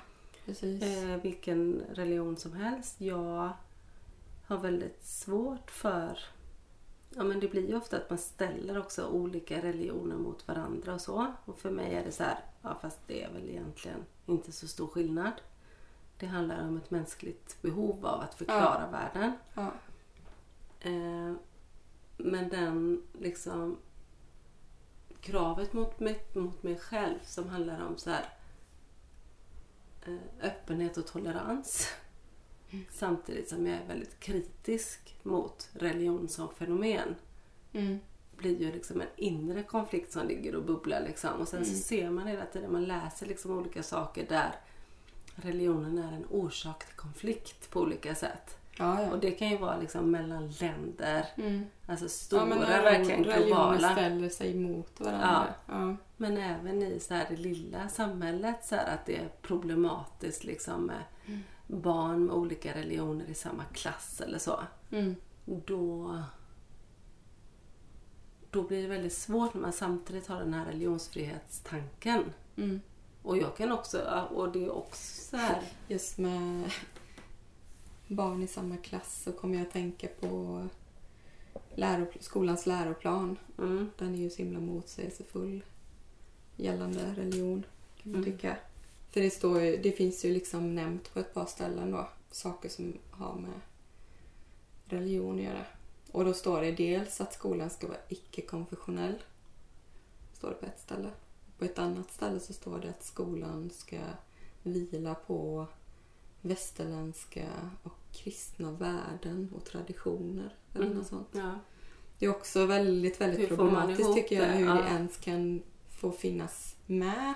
precis. Eh, vilken religion som helst. Jag har väldigt svårt för... Ja men det blir ju ofta att man ställer också olika religioner mot varandra och så. Och för mig är det så här, ja fast det är väl egentligen inte så stor skillnad. Det handlar om ett mänskligt behov av att förklara världen. Ja. Eh, men den liksom kravet mot mig, mot mig själv som handlar om så här eh, öppenhet och tolerans. Samtidigt som jag är väldigt kritisk mot religion som fenomen. Mm. blir ju liksom en inre konflikt som ligger och bubblar. Liksom. Och sen så Mm. ser man hela tiden, man läser liksom olika saker där religionen är en orsak till konflikt på olika sätt. Ja, ja. Och det kan ju vara liksom mellan länder, Mm. alltså stora, ja, verkligen religioner globala. ställer sig mot varandra. Ja. Men även i så här det lilla samhället så att det är problematiskt liksom med Mm. barn med olika religioner i samma klass eller så. Mm. Då, då blir det väldigt svårt när man samtidigt har den här religionsfrihetstanken. Mm. Och jag kan också, och det är också så här, Just med barn i samma klass så kommer jag att tänka på läro, skolans läroplan. mm, Den är ju så himla motsägelsefull gällande religion kan man Mm. tycka. För det, står ju, det finns ju liksom nämnt på ett par ställen då saker som har med religion att göra. Och då står det dels att skolan ska vara icke-konfessionell. Står det på ett ställe. På ett annat ställe så står det att skolan ska vila på västerländska och kristna värden och traditioner. Eller Mm. något sånt. ja. Det är också väldigt, väldigt problematiskt tycker jag hur Ja. det ens kan få finnas med.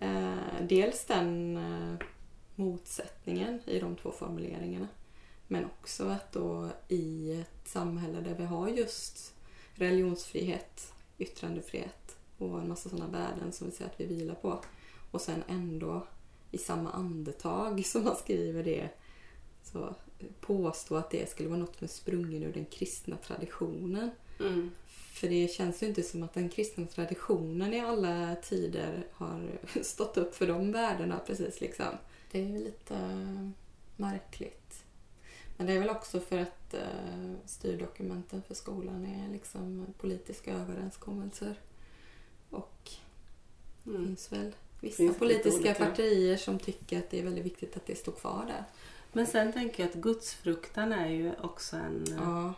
Eh, dels den eh, motsättningen i de två formuleringarna. Men också att då i ett samhälle där vi har just religionsfrihet, yttrandefrihet och en massa sådana värden som vi säger att vi vilar på. Och sen ändå i samma andetag som man skriver det så påstå att det skulle vara något som är sprungen ur den kristna traditionen. Mm. För det känns ju inte som att den kristna traditionen i alla tider har stått upp för de värdena precis liksom. det är ju lite märkligt. Men det är väl också för att eh, styrdokumenten för skolan är liksom politiska överenskommelser. Och det Mm. finns väl vissa Finns politiska partier som tycker att det är väldigt viktigt att det står kvar där. Men sen tänker jag att gudsfruktan är ju också en... Ja,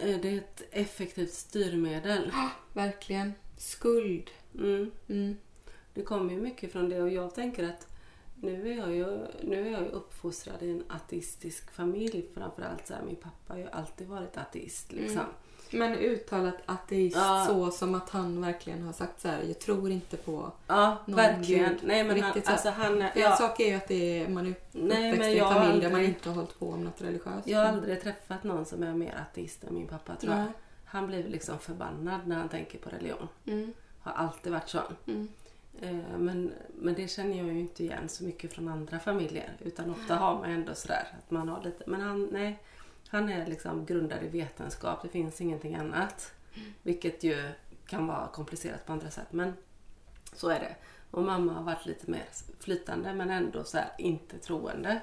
eh, Det är ett effektivt styrmedel. verkligen. Skuld. Mm. Mm. Det kommer ju mycket från det och jag tänker att nu är jag ju, nu är jag ju uppfostrad i en ateistisk familj framförallt. Så här, min pappa har ju alltid varit ateist liksom. Mm. Men uttalat ateist Ja. så som att han verkligen har sagt så här, jag tror inte på... Ja, Någon verkligen. gud. Nej men han, Riktigt så. alltså han För En ja, sak är ju att det är, man är uppväxt i en jag familj där man inte har hållit på med något religiöst. Jag har aldrig träffat någon som är mer ateist än min pappa tror jag. Nej. Han blir liksom förbannad när han tänker på religion. Mm. Har alltid varit så. Mm. Eh, Men, men det känner jag ju inte igen så mycket från andra familjer. Utan ofta har man ändå sådär att man har lite... Men han, nej, han är liksom grundad i vetenskap. Det finns ingenting annat. Vilket ju kan vara komplicerat på andra sätt. Men så är det. Och mamma har varit lite mer flytande men ändå så inte troende.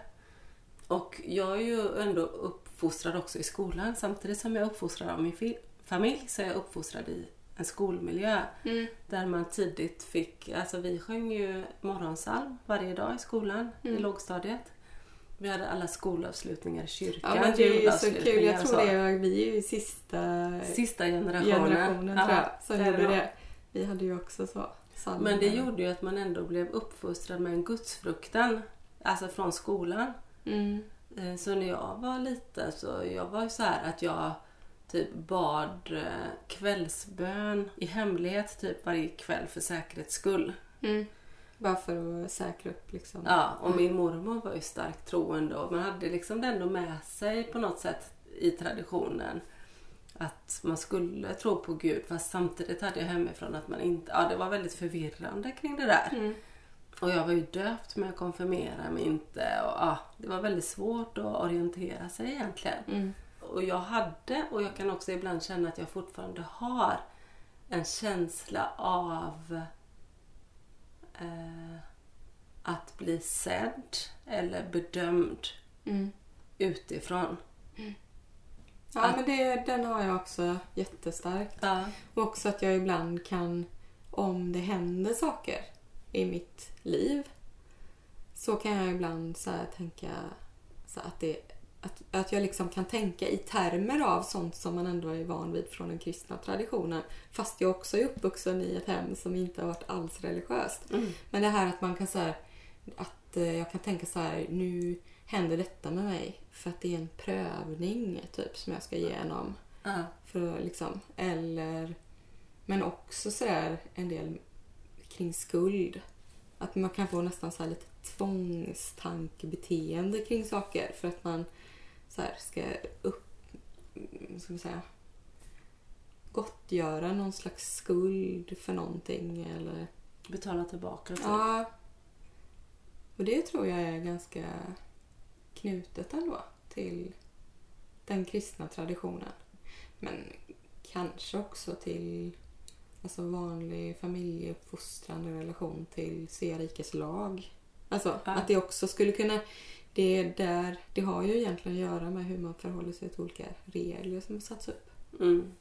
Och jag är ju ändå uppfostrad också i skolan. Samtidigt som jag är uppfostrad av min familj så är jag uppfostrad i en skolmiljö. Mm. Där man tidigt fick, alltså vi sjöng ju morgonsalm varje dag i skolan i Mm. lågstadiet. Vi hade alla skolavslutningar i kyrkan. Ja men det är så kul. Jag tror det är, vi är ju sista Sista generationen. generationen Ja, tror jag som det gjorde det. Vi hade ju också så. psalmer. Men det gjorde ju att man ändå blev uppfostrad med en gudsfruktan. Alltså från skolan. Mm. Eh, Så när jag var liten så jag var så här att jag typ bad eh, kvällsbön i hemlighet typ varje kväll för säkerhets skull. Mm. Bara för att säkra upp liksom. Ja, och min mormor var ju starkt troende och man hade liksom det ändå med sig på något sätt i traditionen att man skulle tro på Gud fast samtidigt hade jag hemifrån att man inte... Ja, det var väldigt förvirrande kring det där. Mm. Och jag var ju döpt men jag konfirmerade mig inte och ja, det var väldigt svårt att orientera sig egentligen. Mm. Och jag hade, och jag kan också ibland känna att jag fortfarande har en känsla av eh, att bli sedd eller bedömd Mm. utifrån. Ja Att- men det, den har jag också jättestarkt. Ja. Och också att jag ibland kan, om det händer saker i mitt liv, så kan jag ibland så tänka så att, det, att, att jag liksom kan tänka i termer av sånt som man ändå är van vid från den kristna traditionen. Fast jag också är uppvuxen i ett hem som inte har varit alls religiöst. Mm. Men det här att man kan här, att eh, jag kan tänka så här, nu händer detta med mig för att det är en prövning typ som jag ska igenom. Ja. För liksom, eller, men också sådär en del kring skuld. Att man kan få nästan så här lite tvångstankebeteende kring saker för att man så här ska upp, mm, ska man säga, gottgöra någon slags skuld för någonting eller Betala tillbaka. Typ. Ja. Och det tror jag är ganska knutet ändå till den kristna traditionen. Men kanske också till alltså vanlig familjeuppfostrande relation till Svea rikes lag. Alltså Ja. att det också skulle kunna... Det, är där, det har ju egentligen att göra med hur man förhåller sig till olika regler som har satts upp. Mm.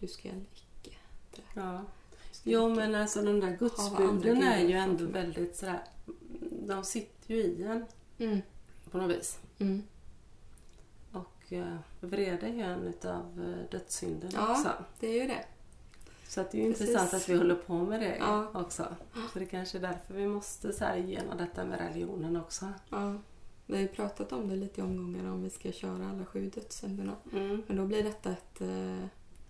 Du ska icke... Ja. du ska Jo men alltså de där gudsbuden är ju ändå mig. väldigt sådär... De sitter ju i en Mm, på något vis. mm. Och eh, vrede är ju en utav eh, dödssynderna Ja. också. Det är ju det. Så det är ju Precis. intressant att vi håller på med det Ja. också. Så det kanske är därför vi måste så här igenom detta med religionen också. Ja, vi har ju pratat om det lite i omgångar om vi ska köra alla sju dödssynderna. Mm. Men då blir detta ett eh,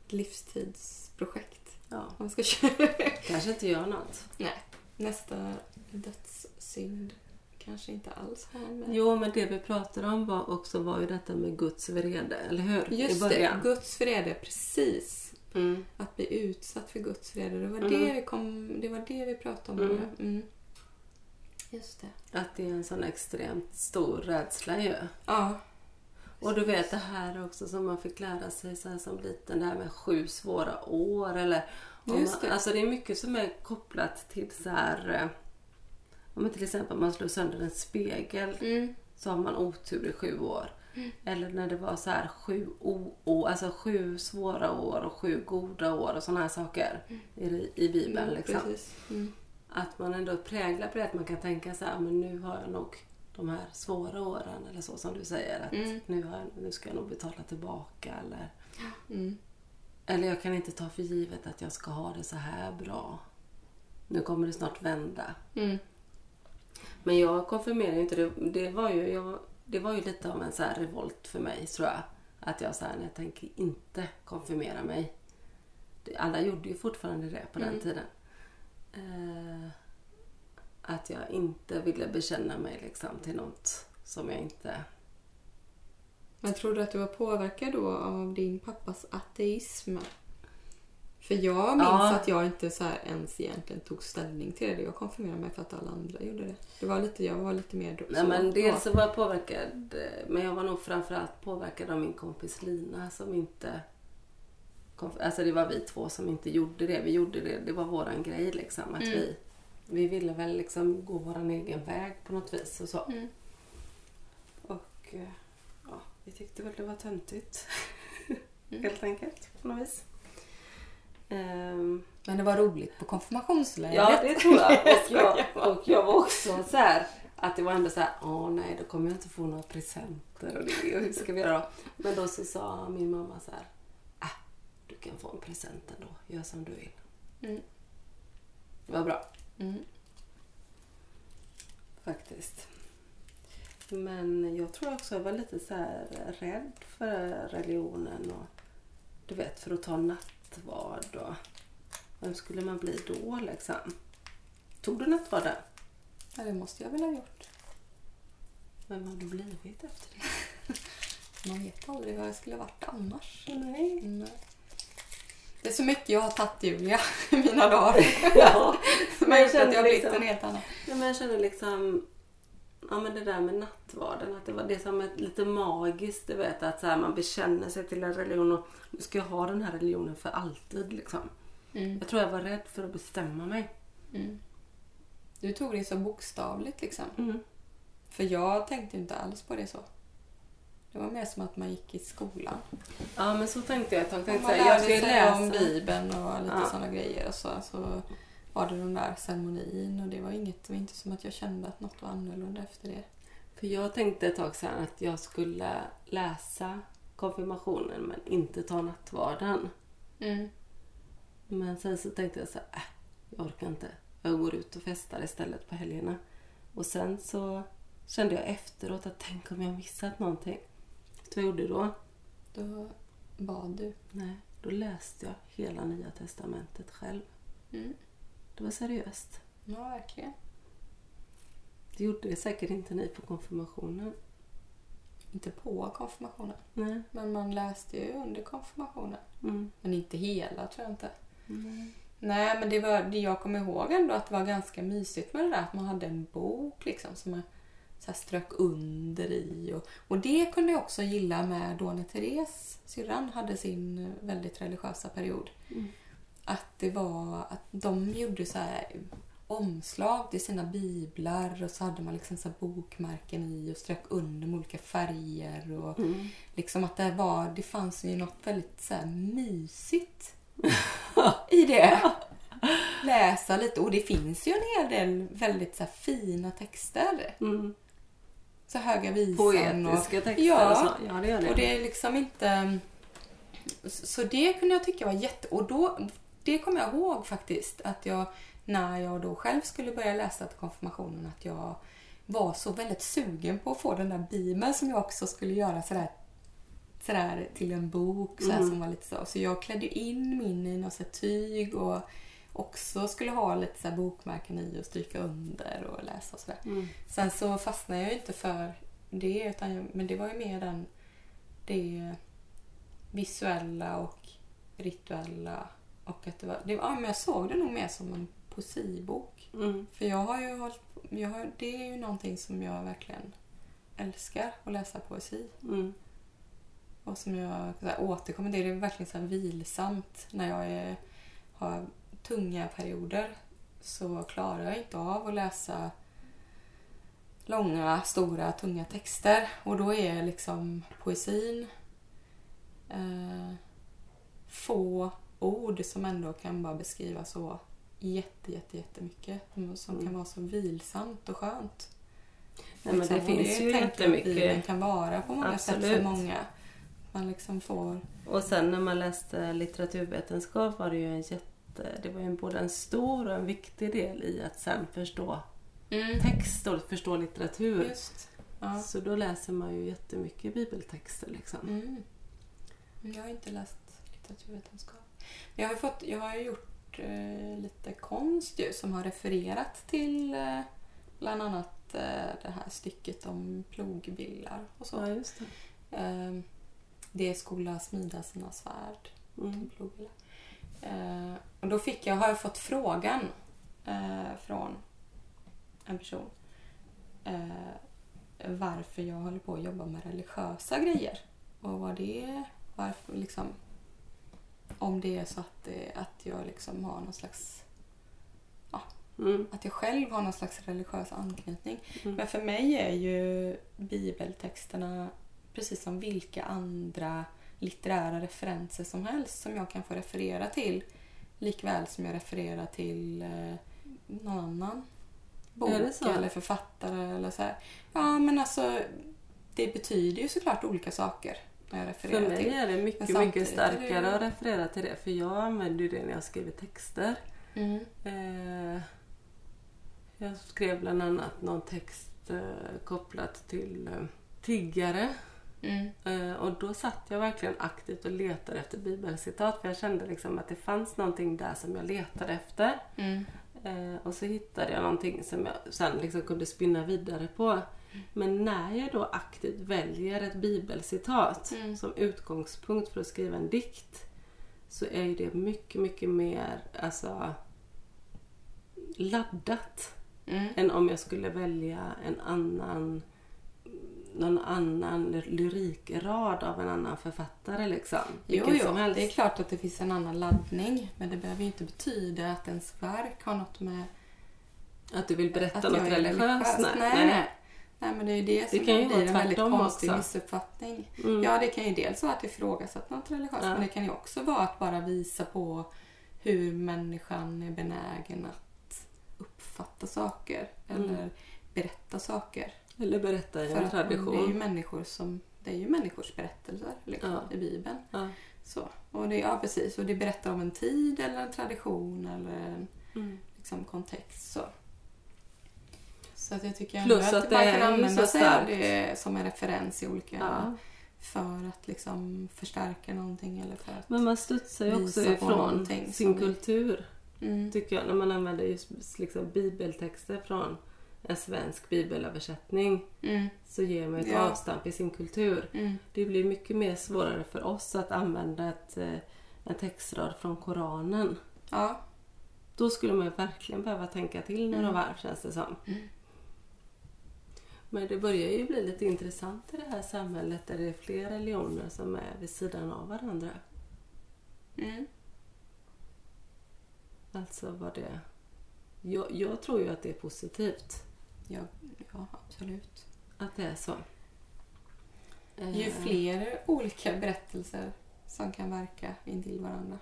livstidsprojekt. Ja. Vi ska köra. Kanske inte gör något. Nej, nästa dödssynd kanske inte alls har med... Jo, men det vi pratade om var också var ju detta med Guds vrede, eller hur? Just det. Guds vrede, precis. Mm. Att bli utsatt för Guds vrede. Det var, Mm. det, vi kom, det, var det vi pratade om. Mm. Mm. Just det. Att det är en sån extremt stor rädsla ju. Ja. Och du vet det här också som man fick lära sig så här som liten, det här med sju svåra år eller... Just man, det. Alltså det är mycket som är kopplat till så här... eh, om man till exempel man slår sönder en spegel Mm. så har man otur i sju år. Eller när det var så här sju, o, o, alltså sju svåra år och sju goda år och sådana här saker i, i Bibeln. Mm, liksom. Att man ändå präglar på det, att man kan tänka så här, men nu har jag nog de här svåra åren eller så som du säger. Att Mm. nu, har nu ska jag nog betala tillbaka eller, Mm. eller jag kan inte ta för givet att jag ska ha det så här bra. Nu kommer det snart vända. Mm. Men jag konfirmerade ju inte. Det, det, var ju, jag, det var ju lite av en så här revolt för mig tror jag. Att jag sa nej, jag tänker inte konfirmera mig. Alla gjorde ju fortfarande det på den Mm. tiden. Eh, att jag inte ville bekänna mig liksom till något som jag inte... Men tror du att du var påverkad då av din pappas ateism? För jag minns Ja. att jag inte så här ens egentligen tog ställning till det. Jag konfirmerade mig för att alla andra gjorde det. det var lite, jag var lite mer... Nej, men dels så var jag påverkad, eh, men jag var nog framförallt påverkad av min kompis Lina som inte... Alltså det var vi två som inte gjorde det. Vi gjorde det, det var våran grej liksom. Att Mm. vi, vi ville väl liksom gå våran egen väg på något vis och så. Mm. Och eh, ja, vi tyckte väl det var töntigt. Mm. Helt enkelt på något vis. Ehm, Men det var roligt på konfirmationslägret. Ja, det tror jag. Och jag, och jag var också så här att det var ändå så här, åh nej, då kommer jag inte få några presenter och det, hur ska vi göra då? Men då så sa min mamma så här, kan få en present ändå, gör som du vill. Mm. Var bra Mm. faktiskt. Men jag tror också jag var lite så här rädd för religionen och du vet för att ta nattvard och vem skulle man bli då liksom? Tog du nattvarden? Ja, det måste jag väl ha gjort. Vem har du blivit efter det? Man vet aldrig vad jag skulle varit annars. Nej. Nej. Det är så mycket jag har tagit Julia i mina dagar. Ja. Som har jag gjort att jag har känner blivit liksom- en helt annan. Ja, men jag känner liksom Ja men det där med nattvarden, att det var det som är lite magiskt, du vet att så här, man bekänner sig till en religion och nu ska jag ha den här religionen för alltid liksom. Mm. Jag tror jag var rädd för att bestämma mig. Mm. Du tog det så bokstavligt liksom. Mm. För jag tänkte inte alls på det så. Det var mer som att man gick i skolan. Ja men så tänkte jag. Jag tänkte här, jag ska läsa. om Bibeln och lite Ja. sådana grejer. Och så, så var det den där ceremonin och det var inget, det var inte som att jag kände att något var annorlunda efter det. För jag tänkte ett tag sedan att jag skulle läsa konfirmationen men inte ta nattvarden. Mm. Men sen så tänkte jag så här, äh, jag orkar inte. Jag går ut och festar istället på helgerna. Och sen så kände jag efteråt att tänk om jag missat någonting. Vet du vad jag gjorde då? Då bad du. Nej, då läste jag hela Nya Testamentet själv. Mm. Det var seriöst. Ja, verkligen. Det gjorde säkert inte ni på konfirmationen. Inte på konfirmationen. Nej. Men man läste ju under konfirmationen. Mm. Men inte hela tror jag inte. Mm. Nej, men det var, det jag kommer ihåg ändå att det var ganska mysigt med det där att man hade en bok liksom som man så här strök under i. Och, och det kunde jag också gilla med då när Therese, syrran, hade sin eh, väldigt religiösa period. Mm. Att det var att de gjorde så här omslag till sina biblar och så hade man liksom så bokmärken i och strök under med olika färger. Och Mm. liksom att det var, det fanns ju något väldigt så här mysigt i det. Läsa lite. Och det finns ju en hel del väldigt så fina texter. Mm. Så höga visan och... Poetiska texter Ja. och så. Ja, det gör det. Och det är liksom inte... Så det kunde jag tycka var jätte... Och då, det kommer jag ihåg faktiskt att jag, när jag då själv skulle börja läsa till konfirmationen, att jag var så väldigt sugen på att få den där bibeln som jag också skulle göra sådär, sådär till en bok sådär, Mm. som var lite så. Så jag klädde in min i något tyg och också skulle ha lite så här bokmärken i och stryka under och läsa och sådär. Mm. Sen så fastnade jag ju inte för det, utan men det var ju mer den, det visuella och rituella. Och att det var, det var, ja, men jag såg det nog mer som en poesibok. Mm. För jag har ju hållit, jag har, det är ju någonting som jag verkligen älskar, att läsa poesi. Mm. Och som jag så här, återkommer till. Det är verkligen så vilsamt. När jag är, har tunga perioder så klarar jag inte av att läsa långa, stora, tunga texter. Och då är liksom poesin eh, få ord som ändå kan bara beskriva så jätte, jätte, jättemycket. Som Mm. kan vara så vilsamt och skönt. Nej, men det Liksom, och finns ju att Bibeln jättemycket. kan vara på många sätt Absolut. för många. Man liksom får... Och sen när man läste litteraturvetenskap var det ju en jätte... Det var ju både en stor och en viktig del i att sen förstå text och förstå litteratur. Just. Ja. Så då läser man ju jättemycket bibeltexter liksom. Mm. Jag har inte läst litteraturvetenskap. Men jag har, fått, jag har gjort eh, lite konst ju, som har refererat till eh, bland annat eh, det här stycket om plogbillar och så. Ja, just det. Eh, det skola smida sina svärd Mm. till plogbillar. Eh, och då fick jag, har jag fått frågan eh, från en person eh, varför jag håller på att jobba med religiösa grejer. Och vad det är, varför liksom om det är så att, det, att jag liksom har någon slags Mm. att jag själv har någon slags religiös anknytning. Mm. Men för mig är ju bibeltexterna precis som vilka andra litterära referenser som helst som jag kan få referera till. Likväl som jag refererar till eh, någon annan bok det eller författare eller så här. Ja men alltså det betyder ju såklart olika saker när jag För refererar mig till. är det mycket, mycket det starkare ju- att referera till det. För jag använder ju det när jag skriver texter. Mm. Eh, jag skrev bland annat någon text eh, kopplat till eh, tiggare. Mm. Eh, och då satt jag verkligen aktivt och letade efter bibelcitat. För jag kände liksom att det fanns någonting där som jag letade efter. Mm. Eh, och så hittade jag någonting som jag sen liksom kunde spinna vidare på. Men när jag då aktivt väljer ett bibelcitat Mm. som utgångspunkt för att skriva en dikt så är ju det mycket, mycket mer alltså, laddat Mm. än om jag skulle välja en annan någon annan ly- lyrikrad av en annan författare liksom. Jo, jo, som helst. det är klart att det finns en annan laddning. Men det behöver ju inte betyda att ens verk har något med Att du vill berätta att något är religiöst? religiös. Nej, nej. nej. men det är ju det som kan ju blir en väldigt konstig också. missuppfattning. Mm. Ja, det kan ju dels vara att ifrågasätta något religiöst Ja. men det kan ju också vara att bara visa på hur människan är benägen att uppfatta saker Mm. eller berätta saker. Eller berätta i en tradition. det är ju människor som det är ju människors berättelser liksom, Ja. i Bibeln. Ja. Så. Och det, ja, precis. Och det berättar om en tid eller en tradition eller en Mm. liksom, kontext. Så. så att jag tycker ändå Plus att, att det man kan använda sig av det som en referens i olika... Ja. För att liksom förstärka någonting eller för att... Men man studsar ju också ifrån sin kultur. Mm. Tycker jag. När man använder just liksom bibeltexter från en svensk bibelöversättning Mm. så ger man ett Ja. avstamp i sin kultur. Mm. Det blir mycket mer svårare för oss att använda ett, eh, en textrad från Koranen. Ja. Då skulle man verkligen behöva tänka till några Mm. varv känns det som. Mm. Men det börjar ju bli lite intressant i det här samhället där det är fler religioner som är vid sidan av varandra. Mm. Alltså vad det... Jag, jag tror ju att det är positivt Ja, ja, absolut. att det är så. Ju Eh, fler olika berättelser som kan verka intill varandra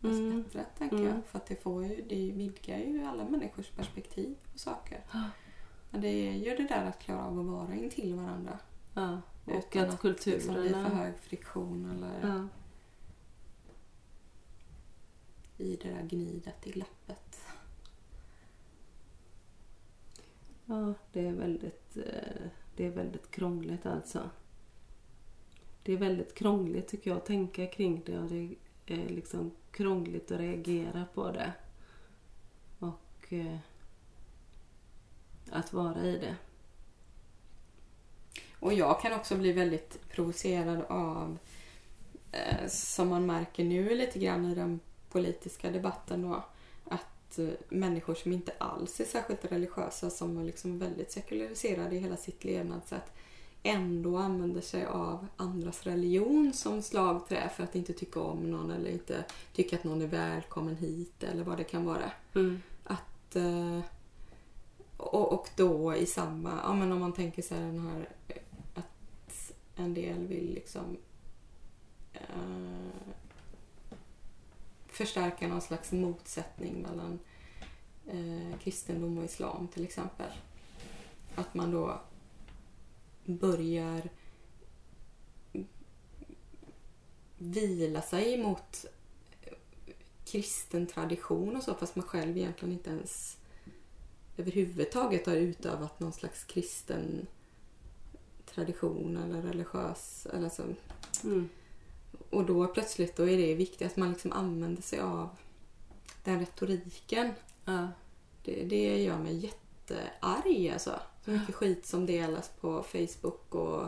desto Mm. bättre, tänker Mm. jag. För att det, får ju, det vidgar ju alla människors perspektiv på saker. Men det är ju det där att klara av att vara intill varandra. Ja, och utan att Liksom bli för hög friktion eller Ja, i det där gnidet i glappet. Ja, det är väldigt, eh, det är väldigt krångligt alltså. Det är väldigt krångligt tycker jag att tänka kring det och det är liksom krångligt att reagera på det. Och eh, att vara i det. Och jag kan också bli väldigt provocerad av, eh, som man märker nu lite grann i den politiska debatten då, eh, människor som inte alls är särskilt religiösa, som är liksom väldigt sekulariserade i hela sitt levnadssätt, ändå använder sig av andras religion som slagträ för att inte tycka om någon eller inte tycka att någon är välkommen hit eller vad det kan vara. Mm. Att, eh, och, och då i samma, ja men om man tänker sig den här att en del vill liksom eh, förstärka någon slags motsättning mellan eh, kristendom och islam till exempel. Att man då börjar vila sig mot kristen tradition och så fast man själv egentligen inte ens överhuvudtaget har utövat någon slags kristen tradition eller religiös... Eller så. Mm. Och då plötsligt då är det viktigt att man liksom använder sig av den retoriken. Ja. Det, det gör mig jättearg alltså. Så mycket skit som delas på Facebook och,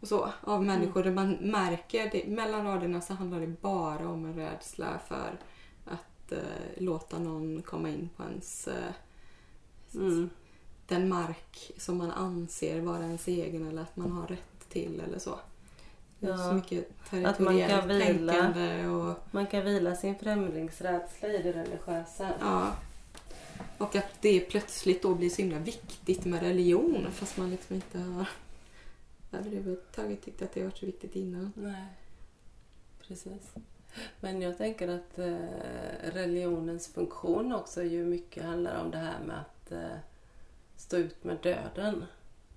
och så av människor där man märker det, mellan raderna så handlar det bara om en rädsla för att eh, låta någon komma in på ens eh, Mm. den mark som man anser vara ens egen eller att man har rätt till eller så. Ja. så mycket Att man kan vila. och Man kan vila sin främlingsrädsla i det religiösa. ja. Och att det plötsligt då blir så himla viktigt med religion fast man liksom inte har överhuvudtaget tyckt att det har varit så viktigt innan. Nej, precis. Men jag tänker att eh, religionens funktion också ju mycket handlar om det här med att eh, stå ut med döden.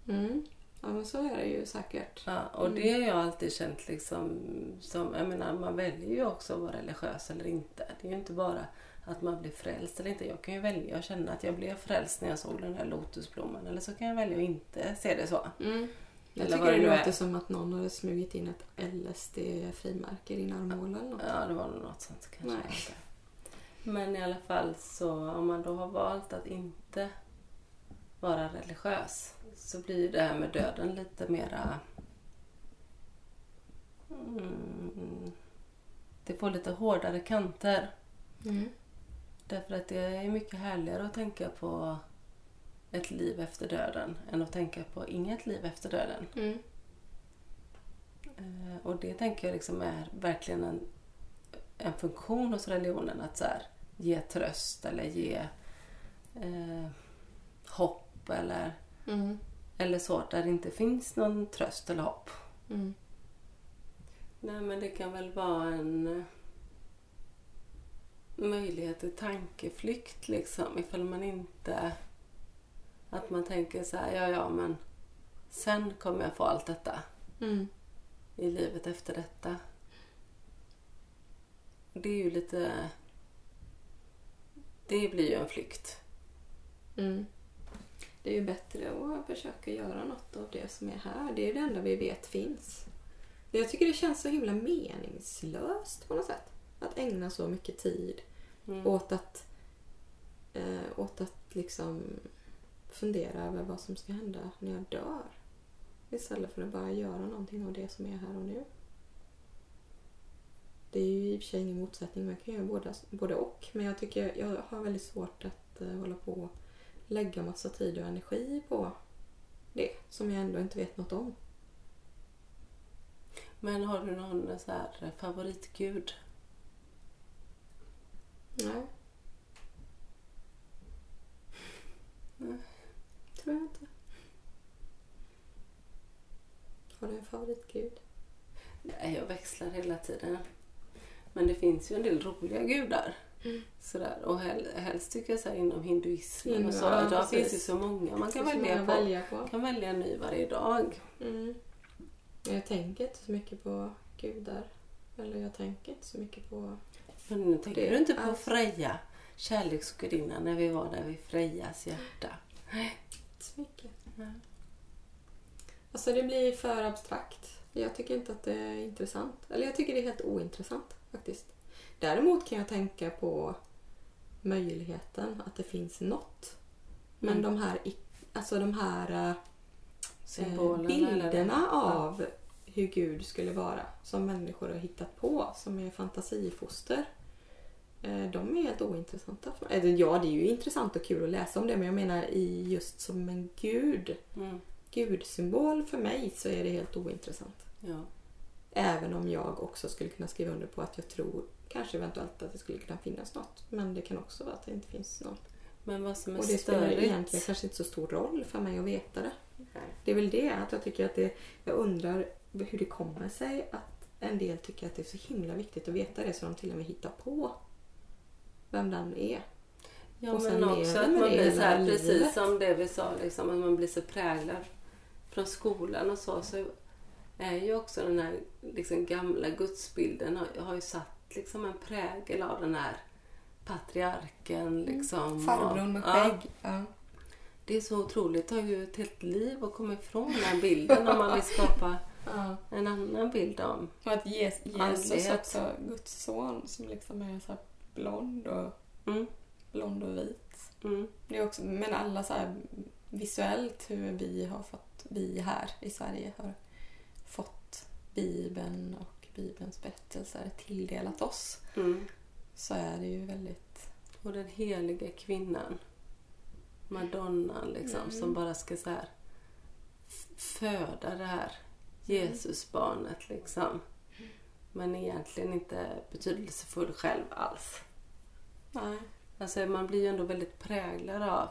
Mm. Ja men så är det ju säkert. Ja, och det har jag alltid känt liksom som, jag menar man väljer ju också att vara religiös eller inte. Det är ju inte bara att man blir frälst eller inte. Jag kan ju välja att känna att jag blev frälst när jag såg den där lotusblomman eller så kan jag välja att inte se det så. Mm. Jag tycker det det nu är. låter som att någon hade smugit in ett LSD-frimärke i din armhåla eller något. Ja, det var nog något sånt kanske. Nej. Men i alla fall så om man då har valt att inte vara religiös så blir det här med döden lite mera... Mm, det får lite hårdare kanter. Mm. Därför att det är mycket härligare att tänka på ett liv efter döden än att tänka på inget liv efter döden. Mm. Eh, Och det tänker jag liksom är verkligen en, en funktion hos religionen att så här, ge tröst eller ge eh, hopp eller, Mm. eller så där det inte finns någon tröst eller hopp. Mm. Nej men det kan väl vara en eh, möjlighet till tankeflykt liksom ifall man inte att man tänker så här, ja ja men sen kommer jag få allt detta. Mm. i livet efter detta. Det är ju lite... Det blir ju en flykt. Mm. Det är ju bättre att försöka göra något av det som är här. Det är det enda vi vet finns. Jag tycker det känns så himla meningslöst på något sätt. Att ägna så mycket tid Mm. åt att, eh, åt att liksom fundera över vad som ska hända när jag dör. Istället för att bara göra någonting av det som är här och nu. Det är ju i och för sig ingen motsättning, man kan göra båda, både och. Men jag tycker jag har väldigt svårt att eh, hålla på och lägga massa tid och energi på det som jag ändå inte vet något om. Men har du någon så här favoritgud? Nej. Nej. Tror jag inte. Har du en favoritgud? Nej, jag växlar hela tiden. Men det finns ju en del roliga gudar. Mm. Sådär. Och hel, helst tycker jag så inom hinduismen Hindu, och så. ja, Idag precis. finns det så många man kan välja på. välja på. Kan välja en ny varje dag. Mm. Jag tänker inte så mycket på gudar. Eller jag tänker inte så mycket på... Men nu tänker Det- du inte på alltså- Freja, kärleksgudinnan, när vi var där vid Frejas hjärta? Inte så mycket. Nej. Alltså det blir för abstrakt. Jag tycker inte att det är intressant. Eller jag tycker det är helt ointressant faktiskt. Däremot kan jag tänka på möjligheten att det finns något. Men Mm. de här, alltså de här eh, Symbolerna bilderna av hur Gud skulle vara som människor har hittat på som är fantasifoster. eh, De är helt ointressanta. för mig. Eller Ja, det är ju intressant och kul att läsa om det men jag menar i just som en gud, Mm. gudsymbol för mig så är det helt ointressant. Ja. Även om jag också skulle kunna skriva under på att jag tror kanske eventuellt att det skulle kunna finnas något. Men det kan också vara att det inte finns något. Men vad som är Och det spelar störigt... egentligen kanske inte så stor roll för mig att veta det. Nej. Det är väl det att jag tycker att det, jag undrar hur det kommer sig att en del tycker att det är så himla viktigt att veta det så de till och med hittar på vem den är. Ja, Och men också att man blir så här, precis livet. som det vi sa, liksom, att man blir så präglad från skolan och så. Så är ju också den här liksom, gamla gudsbilden har, har ju satt liksom, en prägel av den här patriarken. Liksom, Farbrorn med skägg. Ja, Ja. det är så otroligt. Det tar ju ett helt liv att komma ifrån den bilden om man vill skapa Ja. en annan bild om. Och att Jesus, Jesus också, Guds son, som liksom är så blond och, Mm, blond och vit. mm, Det är också, men alla så visuellt hur vi har fått, vi här i Sverige har fått Bibeln och Bibelns berättelser tilldelat oss. mm. Så är det ju väldigt... Och den heliga kvinnan, Madonnan liksom, Mm. som bara ska så här föda det här Jesusbarnet liksom. Men egentligen inte betydelsefull själv alls. Nej. Alltså man blir ju ändå väldigt präglad av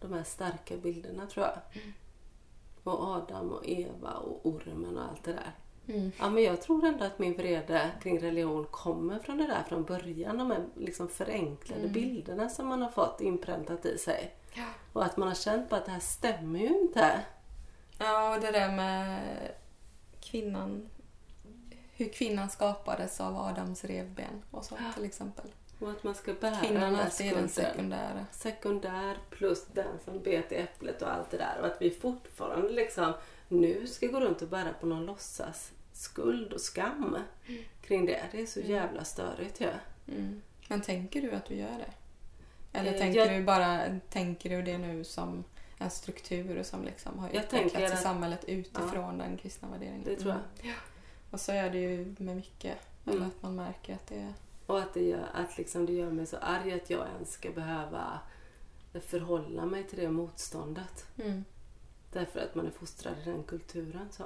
de här starka bilderna tror jag. Och Adam och Eva och ormen och allt det där. Mm. Ja, men jag tror ändå att min vrede kring religion kommer från det där från början. De här liksom förenklade Mm. bilderna som man har fått inpräntat i sig. Ja. Och att man har känt på att det här stämmer ju inte. ja, och det där med kvinnan. Hur kvinnan skapades av Adams revben och så till exempel. Och att man ska bära Kvinnan alltid är den sekundära. Sekundär plus den som bet i äpplet och allt det där. Och att vi fortfarande liksom nu ska gå runt och bära på någon låtsas skuld och skam kring det. Det är så jävla störigt ju. Mm. Men tänker du att du gör det? Eller Eh, tänker jag- du bara tänker du det nu som en struktur som liksom har Jag utvecklats i att- samhället utifrån den kristna värderingen? Det tror jag. Mm. Ja. Och så är det ju med mycket. Mm. Att man märker att det är... Och att det gör, att liksom det gör mig så arg att jag ens ska behöva förhålla mig till det motståndet. Mm. Därför att man är fostrad i den kulturen. Så.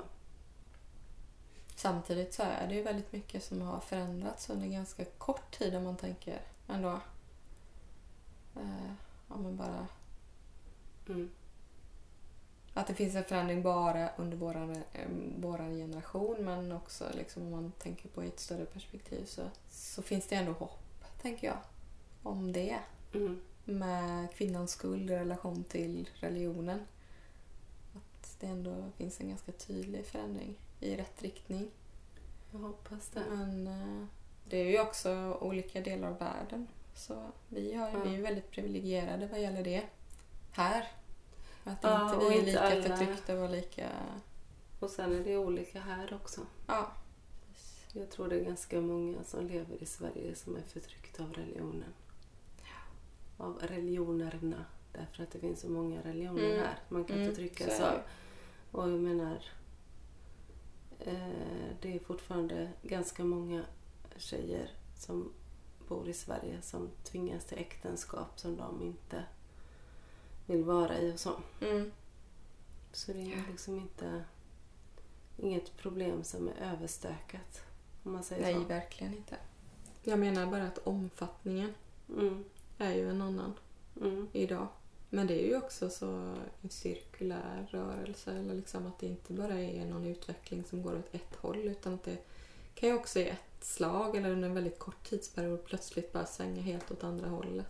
Samtidigt så är det ju väldigt mycket som har förändrats under ganska kort tid om man tänker ändå. Eh, om man bara... Mm. Att det finns en förändring bara under våran, eh, våran generation men också liksom om man tänker på i ett större perspektiv så, så finns det ändå hopp, tänker jag, om det. Mm. Med kvinnans skuld i relation till religionen. Att det ändå finns en ganska tydlig förändring i rätt riktning. Jag hoppas det. Men eh, det är ju också olika delar av världen. Så vi, har, Ja. vi är ju väldigt privilegierade vad gäller det. Här. Att Ja, inte vi är lika alla- förtryckta och lika... Och sen är det olika här också. Ja. Jag tror det är ganska många som lever i Sverige som är förtryckta av religionen. Av religionerna. Därför att det finns så många religioner Mm. här. Man kan Mm, är det av. Och jag menar, eh, det är fortfarande ganska många tjejer som bor i Sverige som tvingas till äktenskap som de inte vill vara i och så. Mm. Så det är liksom inte inget problem som är överstökat. Om man säger Nej, så. verkligen inte. Jag menar bara att omfattningen Mm, är ju en annan mm, idag. Men det är ju också så en cirkulär rörelse. Eller liksom att det inte bara är någon utveckling som går åt ett håll. Utan att det kan ju också i ett slag eller under en väldigt kort tidsperiod plötsligt bara svänga helt åt andra hållet.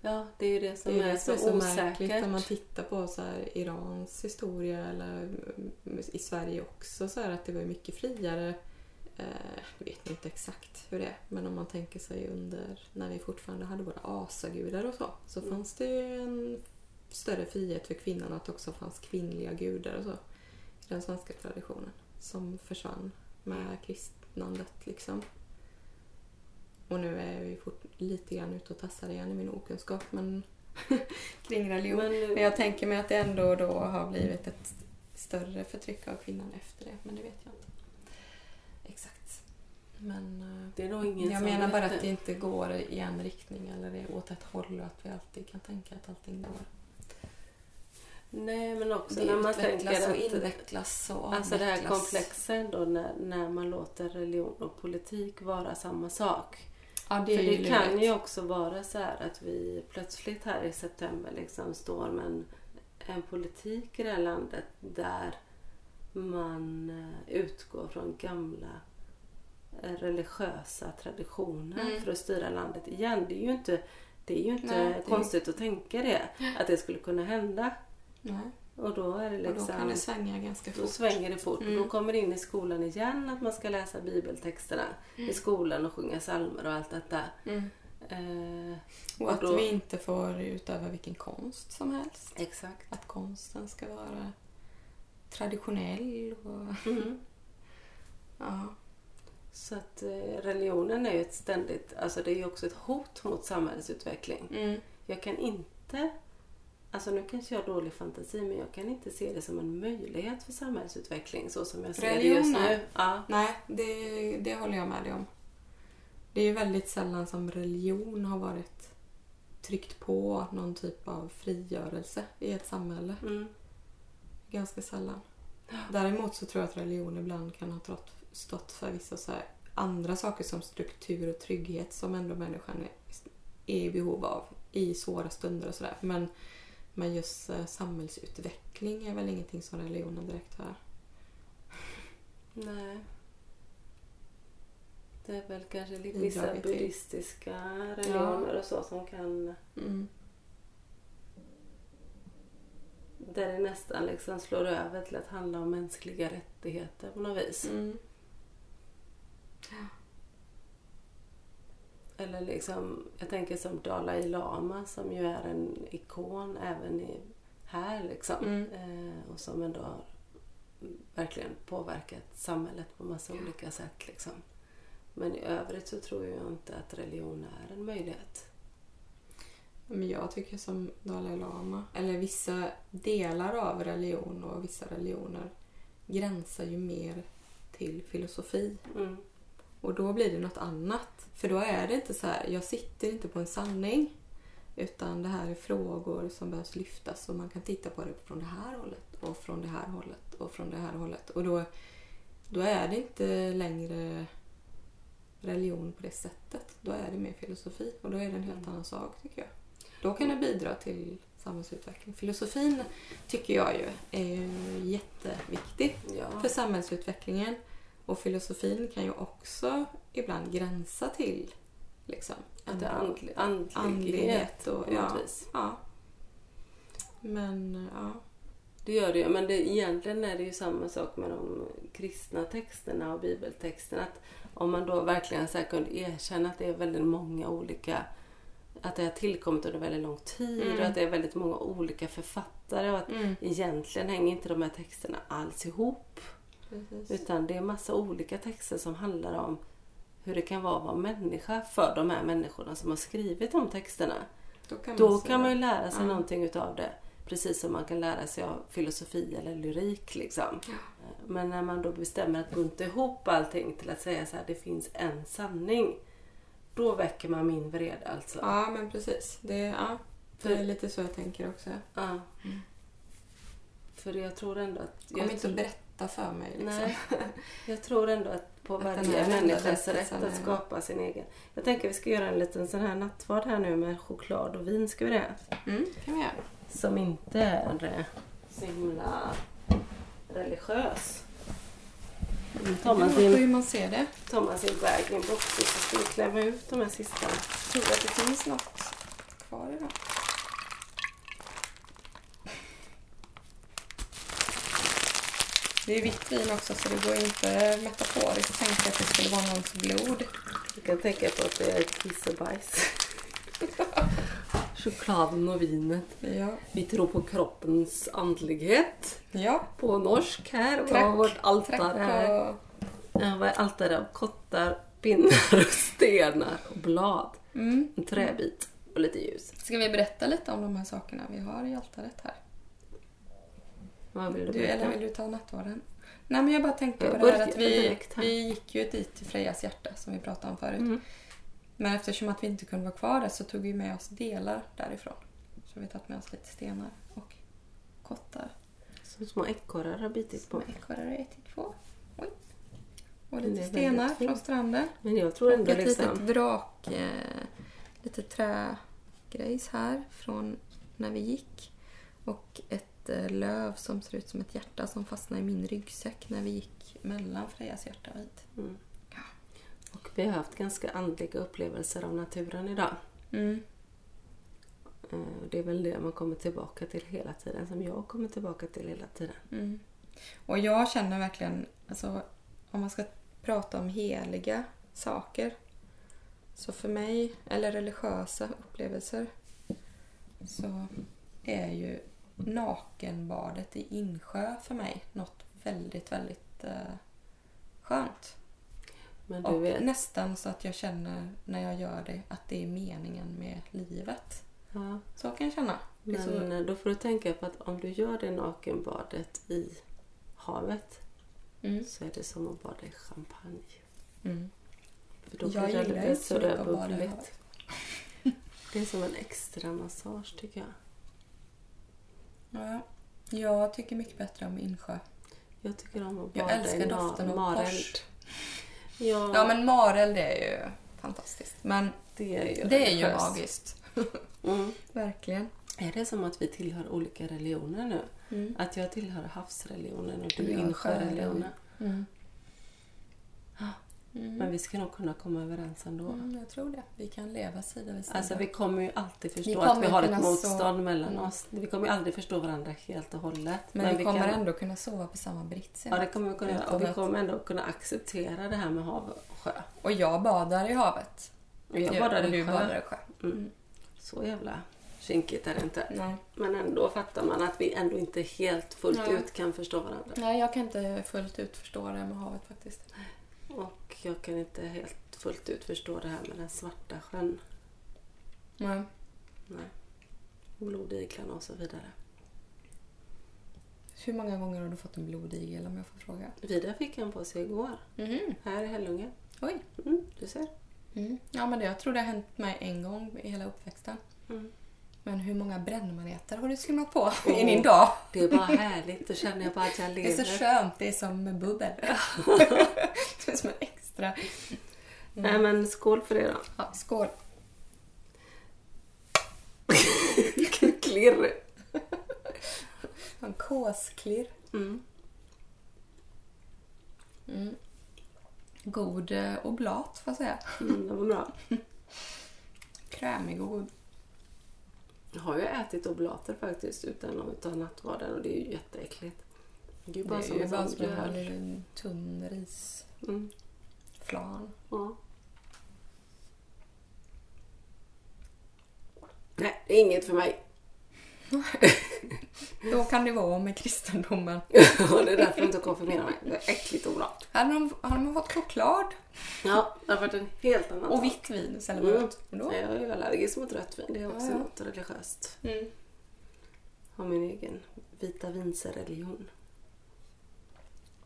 Ja, det är ju det som Det är är, det som är så märkligt osäkert. när man tittar på så här Irans historia eller mm, i Sverige också så är att det var mycket friare. Eh, jag vet inte exakt hur det är men om man tänker sig under när vi fortfarande hade våra asagudar och så så Mm. fanns det ju en större frihet för kvinnan att det också fanns kvinnliga gudar och så i den svenska traditionen som försvann med kristnandet liksom. Och nu är jag ju fort, lite grann ute och tassar igen i min okunskap men kring religion. Men, nu- Men jag tänker mig att det ändå då har blivit ett större förtryck av kvinnan efter det. Men det vet jag inte. Exakt. Men eh, det är nog ingen jag menar bara att det inte går i en riktning eller är åt ett håll och att vi alltid kan tänka att allting går. Nej, men också Det när man utvecklas tänker och att... invecklas och Alltså det här komplexet då när, när man låter religion och politik vara samma sak. Ja, det För det kan lurigt. ju också vara så här att vi plötsligt här i september liksom står med en, en politik i det här landet där man eh, utgår från gamla eh, religiösa traditioner Mm. för att styra landet igen. Det är ju inte, det är ju inte Nej, det är- konstigt att tänka det. Att det skulle kunna hända. Nej. Och då är det Och då liksom... kan det svänga ganska Då fort. svänger det fort. Mm. Då kommer det in i skolan igen att man ska läsa bibeltexterna i skolan och sjunga psalmer och allt detta. Mm. Eh, Och Och att då- vi inte får utöva vilken konst som helst. exakt. Att konsten ska vara traditionell och... Mm. Ja. Så att eh, religionen är ju ett ständigt, alltså det är ju också ett hot mot samhällsutveckling. Mm. Jag kan inte, alltså nu kanske jag har dålig fantasi, men jag kan inte se det som en möjlighet för samhällsutveckling så som jag ser det just nu. Ja. Nej, det, det håller jag med dig om. Det är ju väldigt sällan som religion har varit tryckt på någon typ av frigörelse i ett samhälle. Mm. Ganska sällan. Däremot så tror jag att religion ibland kan ha stått för vissa så andra saker som struktur och trygghet som ändå människan är, är i behov av i svåra stunder och sådär. Men, men just eh, samhällsutveckling är väl ingenting som religionen direkt har. Nej. Det är väl kanske lite vissa buddhistiska religioner och så som kan Mm. där det nästan liksom slår över till att handla om mänskliga rättigheter på något vis. Mm. Eller liksom, jag tänker som Dalai Lama som ju är en ikon även i, här liksom. Mm. Eh, och som ändå har verkligen påverkat samhället på massa olika sätt liksom. Men i övrigt så tror jag inte att religion är en möjlighet. Men jag tycker som Dalai Lama, eller vissa delar av religion och vissa religioner gränsar ju mer till filosofi. Mm. Och då blir det något annat. För då är det inte så här, jag sitter inte på en sanning. Utan det här är frågor som behövs lyftas och man kan titta på det från det här hållet och från det här hållet och från det här hållet. Och då, då är det inte längre religion på det sättet. Då är det mer filosofi och då är det en helt annan sak tycker jag. Då kan det bidra till samhällsutveckling. Filosofin tycker jag ju är ju jätteviktig Ja. för samhällsutvecklingen. Och filosofin kan ju också ibland gränsa till liksom, Att det är ändå andlig, andlighet andlighet. Och, på något ja, vis. ja. Men ja. Det gör det ju, men det, egentligen är det ju samma sak med de kristna texterna och bibeltexterna. Att om man då verkligen så kunde erkänna att det är väldigt många olika att det har tillkommit under väldigt lång tid Mm. och att det är väldigt många olika författare och att Mm, egentligen hänger inte de här texterna alls ihop. Precis. Utan det är massa olika texter som handlar om hur det kan vara att vara människa för de här människorna som har skrivit de texterna. Då kan Då se kan man ju lära sig Ja. någonting utav det. Precis som man kan lära sig av filosofi eller lyrik. Liksom. Men när man då bestämmer att bunta ihop allting till att säga så här, det finns en sanning. Då väcker man min vrede alltså. Ja, men precis. Det, ja, det är lite så jag tänker också. Ja. För jag tror ändå att... Kom inte att berätta för mig. Liksom. nej, jag tror ändå att på Att varje människas rätt att skapa sin egen. Jag tänker vi ska göra en liten sån här nattvard här nu med choklad och vin. Ska vi det? Mm, kan vi göra. som inte är så himla religiös. Beror på hur man ser det. tar man sin bag in box så ska vi klämma ut de här sista. Tror du att det finns något kvar idag? Det är vitt vin också så det går inte metaforiskt att tänka att det skulle vara någons blod. Du kan tänka på att det är kiss och bajs. Chokladen och vinet. Ja. Vi tror på kroppens andlighet. Ja. På norsk här. Track, och vårt altare här. vad är altare av kottar, pinnar och stenar och blad. Mm. En träbit och lite ljus. Ska vi berätta lite om de här sakerna vi har i altaret här? Vad vill du Du, eller vill du ta nattvarden? Nej men jag bara tänkte Jag på det här att vi, direkt vi gick ju dit till Frejas hjärta som vi pratade om förut. Mm. Men eftersom att vi inte kunde vara kvar där så tog vi med oss delar därifrån. Så vi har tagit med oss lite stenar och kottar Som små ekorrar har bitit på. som ekorrar har ätit på. Oj. Och lite stenar från stranden. Men jag tror Och ändå ett liksom... litet vrak, eh, lite trägrejs här från när vi gick. Och ett eh, löv som ser ut som ett hjärta som fastnade i min ryggsäck när vi gick mellan Frejas hjärta och hit. Mm. Och vi har haft ganska andliga upplevelser av naturen idag. Mm. Eh, Det är väl det man kommer tillbaka till hela tiden, som jag kommer tillbaka till hela tiden. Mm. Och jag känner verkligen, alltså, om man ska prata om heliga saker. Så för mig, eller religiösa upplevelser, så är ju nakenbadet i insjö för mig något väldigt, väldigt eh, skönt. Men du Och vet, nästan så att jag känner när jag gör det att det är meningen med livet. ja, Så kan jag känna. Men så, eh, då får du tänka på att om du gör det nakenbadet i havet mm, så är det som att bada i champagne. mm. För då Jag blir det lite sådär bubbligt. Det är som en extra massage tycker jag. Ja, jag tycker mycket bättre om insjö. Jag tycker om att Jag bada älskar i na- doften av mareld. pors. Ja, Ja, men mareld är ju fantastiskt. Men det är ju det är ju magiskt. Mm. Verkligen. Är det som att vi tillhör olika religioner nu? Mm. Att jag tillhör havsreligionen och du insjöreligionen? Mm. Men vi ska nog kunna komma överens ändå. Mm, jag tror det. Vi kan leva sida vid sida. Alltså vi kommer ju alltid förstå Vi att vi har ett motstånd så- mellan Mm. oss. Vi kommer ju aldrig förstå varandra helt och hållet. men, vi kommer kan, ändå kunna sova på samma brits. Ja, det kommer vi kunna göra. Och vi kommer ändå kunna acceptera det här med hav och sjö. Och jag badar i havet. Och jag Ja, badar i du sjö. badar i sjö. Mm. Så jävla kinkigt är det inte. Nej. Men ändå fattar man att vi ändå inte helt fullt Nej. ut kan förstå varandra. Nej, jag kan inte fullt ut förstå det med havet faktiskt. Och jag kan inte helt fullt ut förstå det här med den svarta sjön. Nej. Nej. Blodiglarna och så vidare. Hur många gånger har du fått en blodigel om jag får fråga? Vida fick en på sig igår. Mhm. Här i Hellunge. Oj. Mm, du ser. Mm. Ja, men det, jag tror det har hänt mig en gång i hela uppväxten. Mm. Men hur många brännmaneter har du skimmat på Åh. i din dag? Det är bara härligt. Då känner jag bara att jag Det lever. är så skönt. Det är som med bubbel. det är som en extra. Nej men skål för det då. Ja, skål. Klirr. En kåsklirr. Mm. Mm. God eh, oblat får jag säga. Mm, det var bra. Krämig och god. Jag har ju ätit oblater faktiskt utan att ta nattvarden och det är ju jätteäckligt. Det är ju bara det är som ju en bara som tunn risflan. Mm. Ja. Nej, det är inget för mig. Då kan det vara med kristendomen. Och det är därför jag inte konfirmerar mig. Det är äckligt. Hade de, hade man fått choklad Ja, det har varit en helt annan och vitt vin istället Mm. för rött. Då. Jag är ju allergisk mot rött vin. Det är också Ja, ja. något religiöst. Mm. Har min egen vita vinsreligion.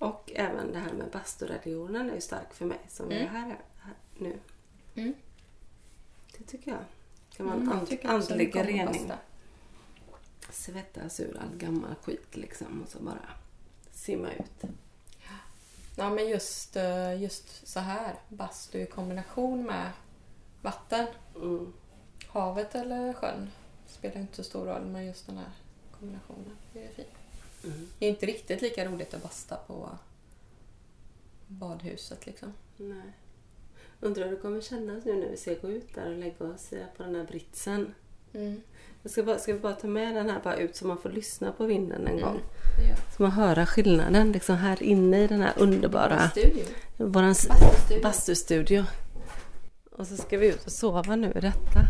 Och även det här med bastureligionen är ju stark för mig som är Mm. här, här nu. Mm. Det tycker jag. Kan en Mm, and, andlig rening. Svettas ur all gammal skit liksom och så bara simma ut. Ja, men just, eh, just så här. Bastu i kombination med vatten. Mm. Havet eller sjön spelar inte så stor roll, men just den här kombinationen. Det är fint. Mm. Det är inte riktigt lika roligt att basta på badhuset liksom. Nej. Undrar hur det kommer kännas nu när vi ska gå ut där och lägga oss på den här britsen. Mm. Jag ska, bara, ska vi bara ta med den här bara ut så man får lyssna på vinden en gång? Det gör Så man höra skillnaden liksom här inne i den här underbara Studio. våran Bastustudio. bastustudio. Och så ska vi ut och sova nu i detta.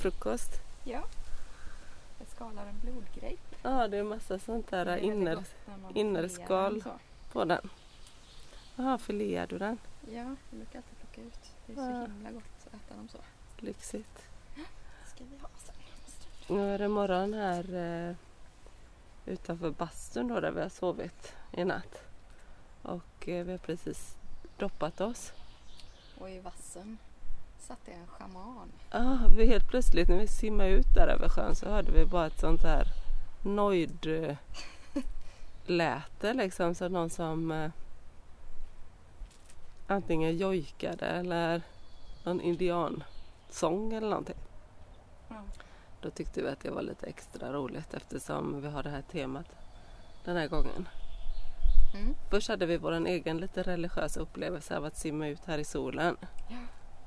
Frukost? Ja. Jag skalar en blodgrape. Ja, det är massa sånt där inner innerskal. på den. Jaha, filear du den? Ja, jag brukar alltid plocka ut. Det är så Ja. himla gott att äta dem så. Lyxigt. ska vi ha sen. Nu är det morgon här eh, utanför bastun då där vi har sovit i natt. Och eh, vi har precis doppat oss. Och i vassen satt det en schaman. Ja, vi helt plötsligt när vi simmade ut där över sjön så hörde vi bara ett sånt här nojd eh, läte liksom. Så någon som eh, antingen jojkade eller någon indiansång eller någonting. Ja. Då tyckte vi att det var lite extra roligt eftersom vi har det här temat den här gången. Mm. Först hade vi vår egen lite religiösa upplevelse av att simma ut här i solen. Ja.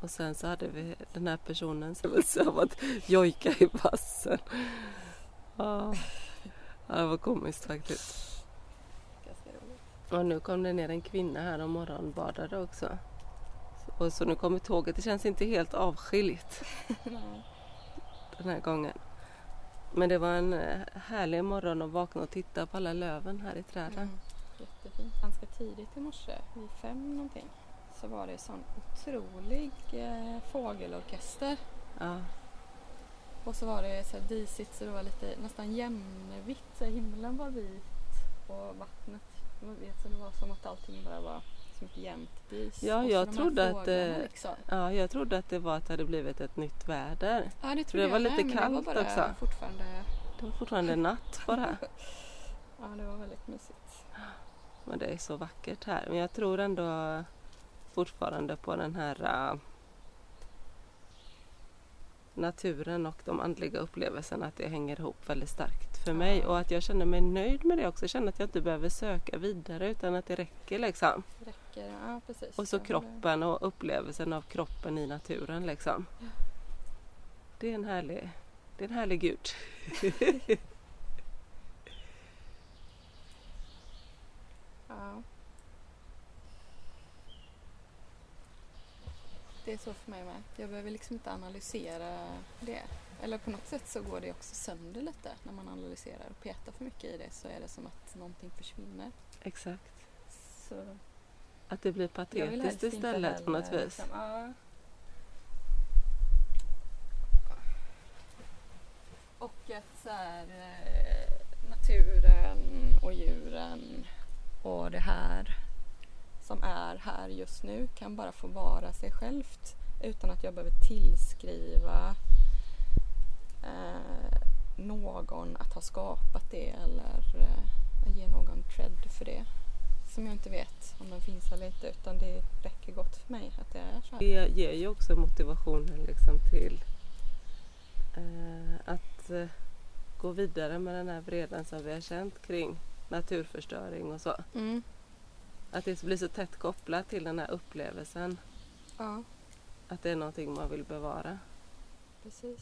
Och sen så hade vi den här personens upplevelse av att jojka i vassen. Ja, det var komiskt faktiskt. Och nu kom det ner en kvinna här och morgonbadade också. Och så nu kommer tåget. Det känns inte helt avskilt Nej. den här gången. Men det var en eh, härlig morgon att vakna och titta på alla löven här i träden. Mm. Jättefint. Ganska tidigt i morse, vid fem någonting, så var det sån otrolig eh, fågelorkester. Ja, Och så var det så här disigt så det var lite nästan jämnvitt. Så himlen var vit och vattnet var vitt. Så det var som att allting bara var som ett jämnt dis. Ja, jag trodde att, eh, Liksom. ja, jag trodde att det var att det hade blivit ett nytt väder. Ja, det det trodde var jag lite med, men kallt det var bara också. fortfarande... Det var fortfarande natt bara. Ja, det var väldigt mysigt. Men det är så vackert här. Men jag tror ändå fortfarande på den här äh, naturen och de andliga upplevelserna att det hänger ihop väldigt starkt för mig Ja. och att jag känner mig nöjd med det också. Jag känner att jag inte behöver söka vidare utan att det räcker liksom. Räcker. Ja, precis. Och så kroppen och upplevelsen av kroppen i naturen liksom. Det är en härlig, det är en härlig gud. Ja. Det är så för mig med. Jag behöver liksom inte analysera det. Eller på något sätt så går det också sönder lite när man analyserar och petar för mycket i det så är det som att någonting försvinner. Exakt. Så Att det blir patetiskt istället på något vis. liksom- ja. Och att så här, eh, naturen och djuren och det här som är här just nu kan bara få vara sig självt utan att jag behöver tillskriva eh, någon att ha skapat det eller eh, ge någon cred för det. Som jag inte vet om den finns eller inte utan det räcker gott för mig att det är så här. Det ger ju också motivationen liksom till eh, att eh, gå vidare med den här vreden som vi har känt kring naturförstöring och så. Mm. Att det blir så tätt kopplat till den här upplevelsen Ja, att det är någonting man vill bevara. precis.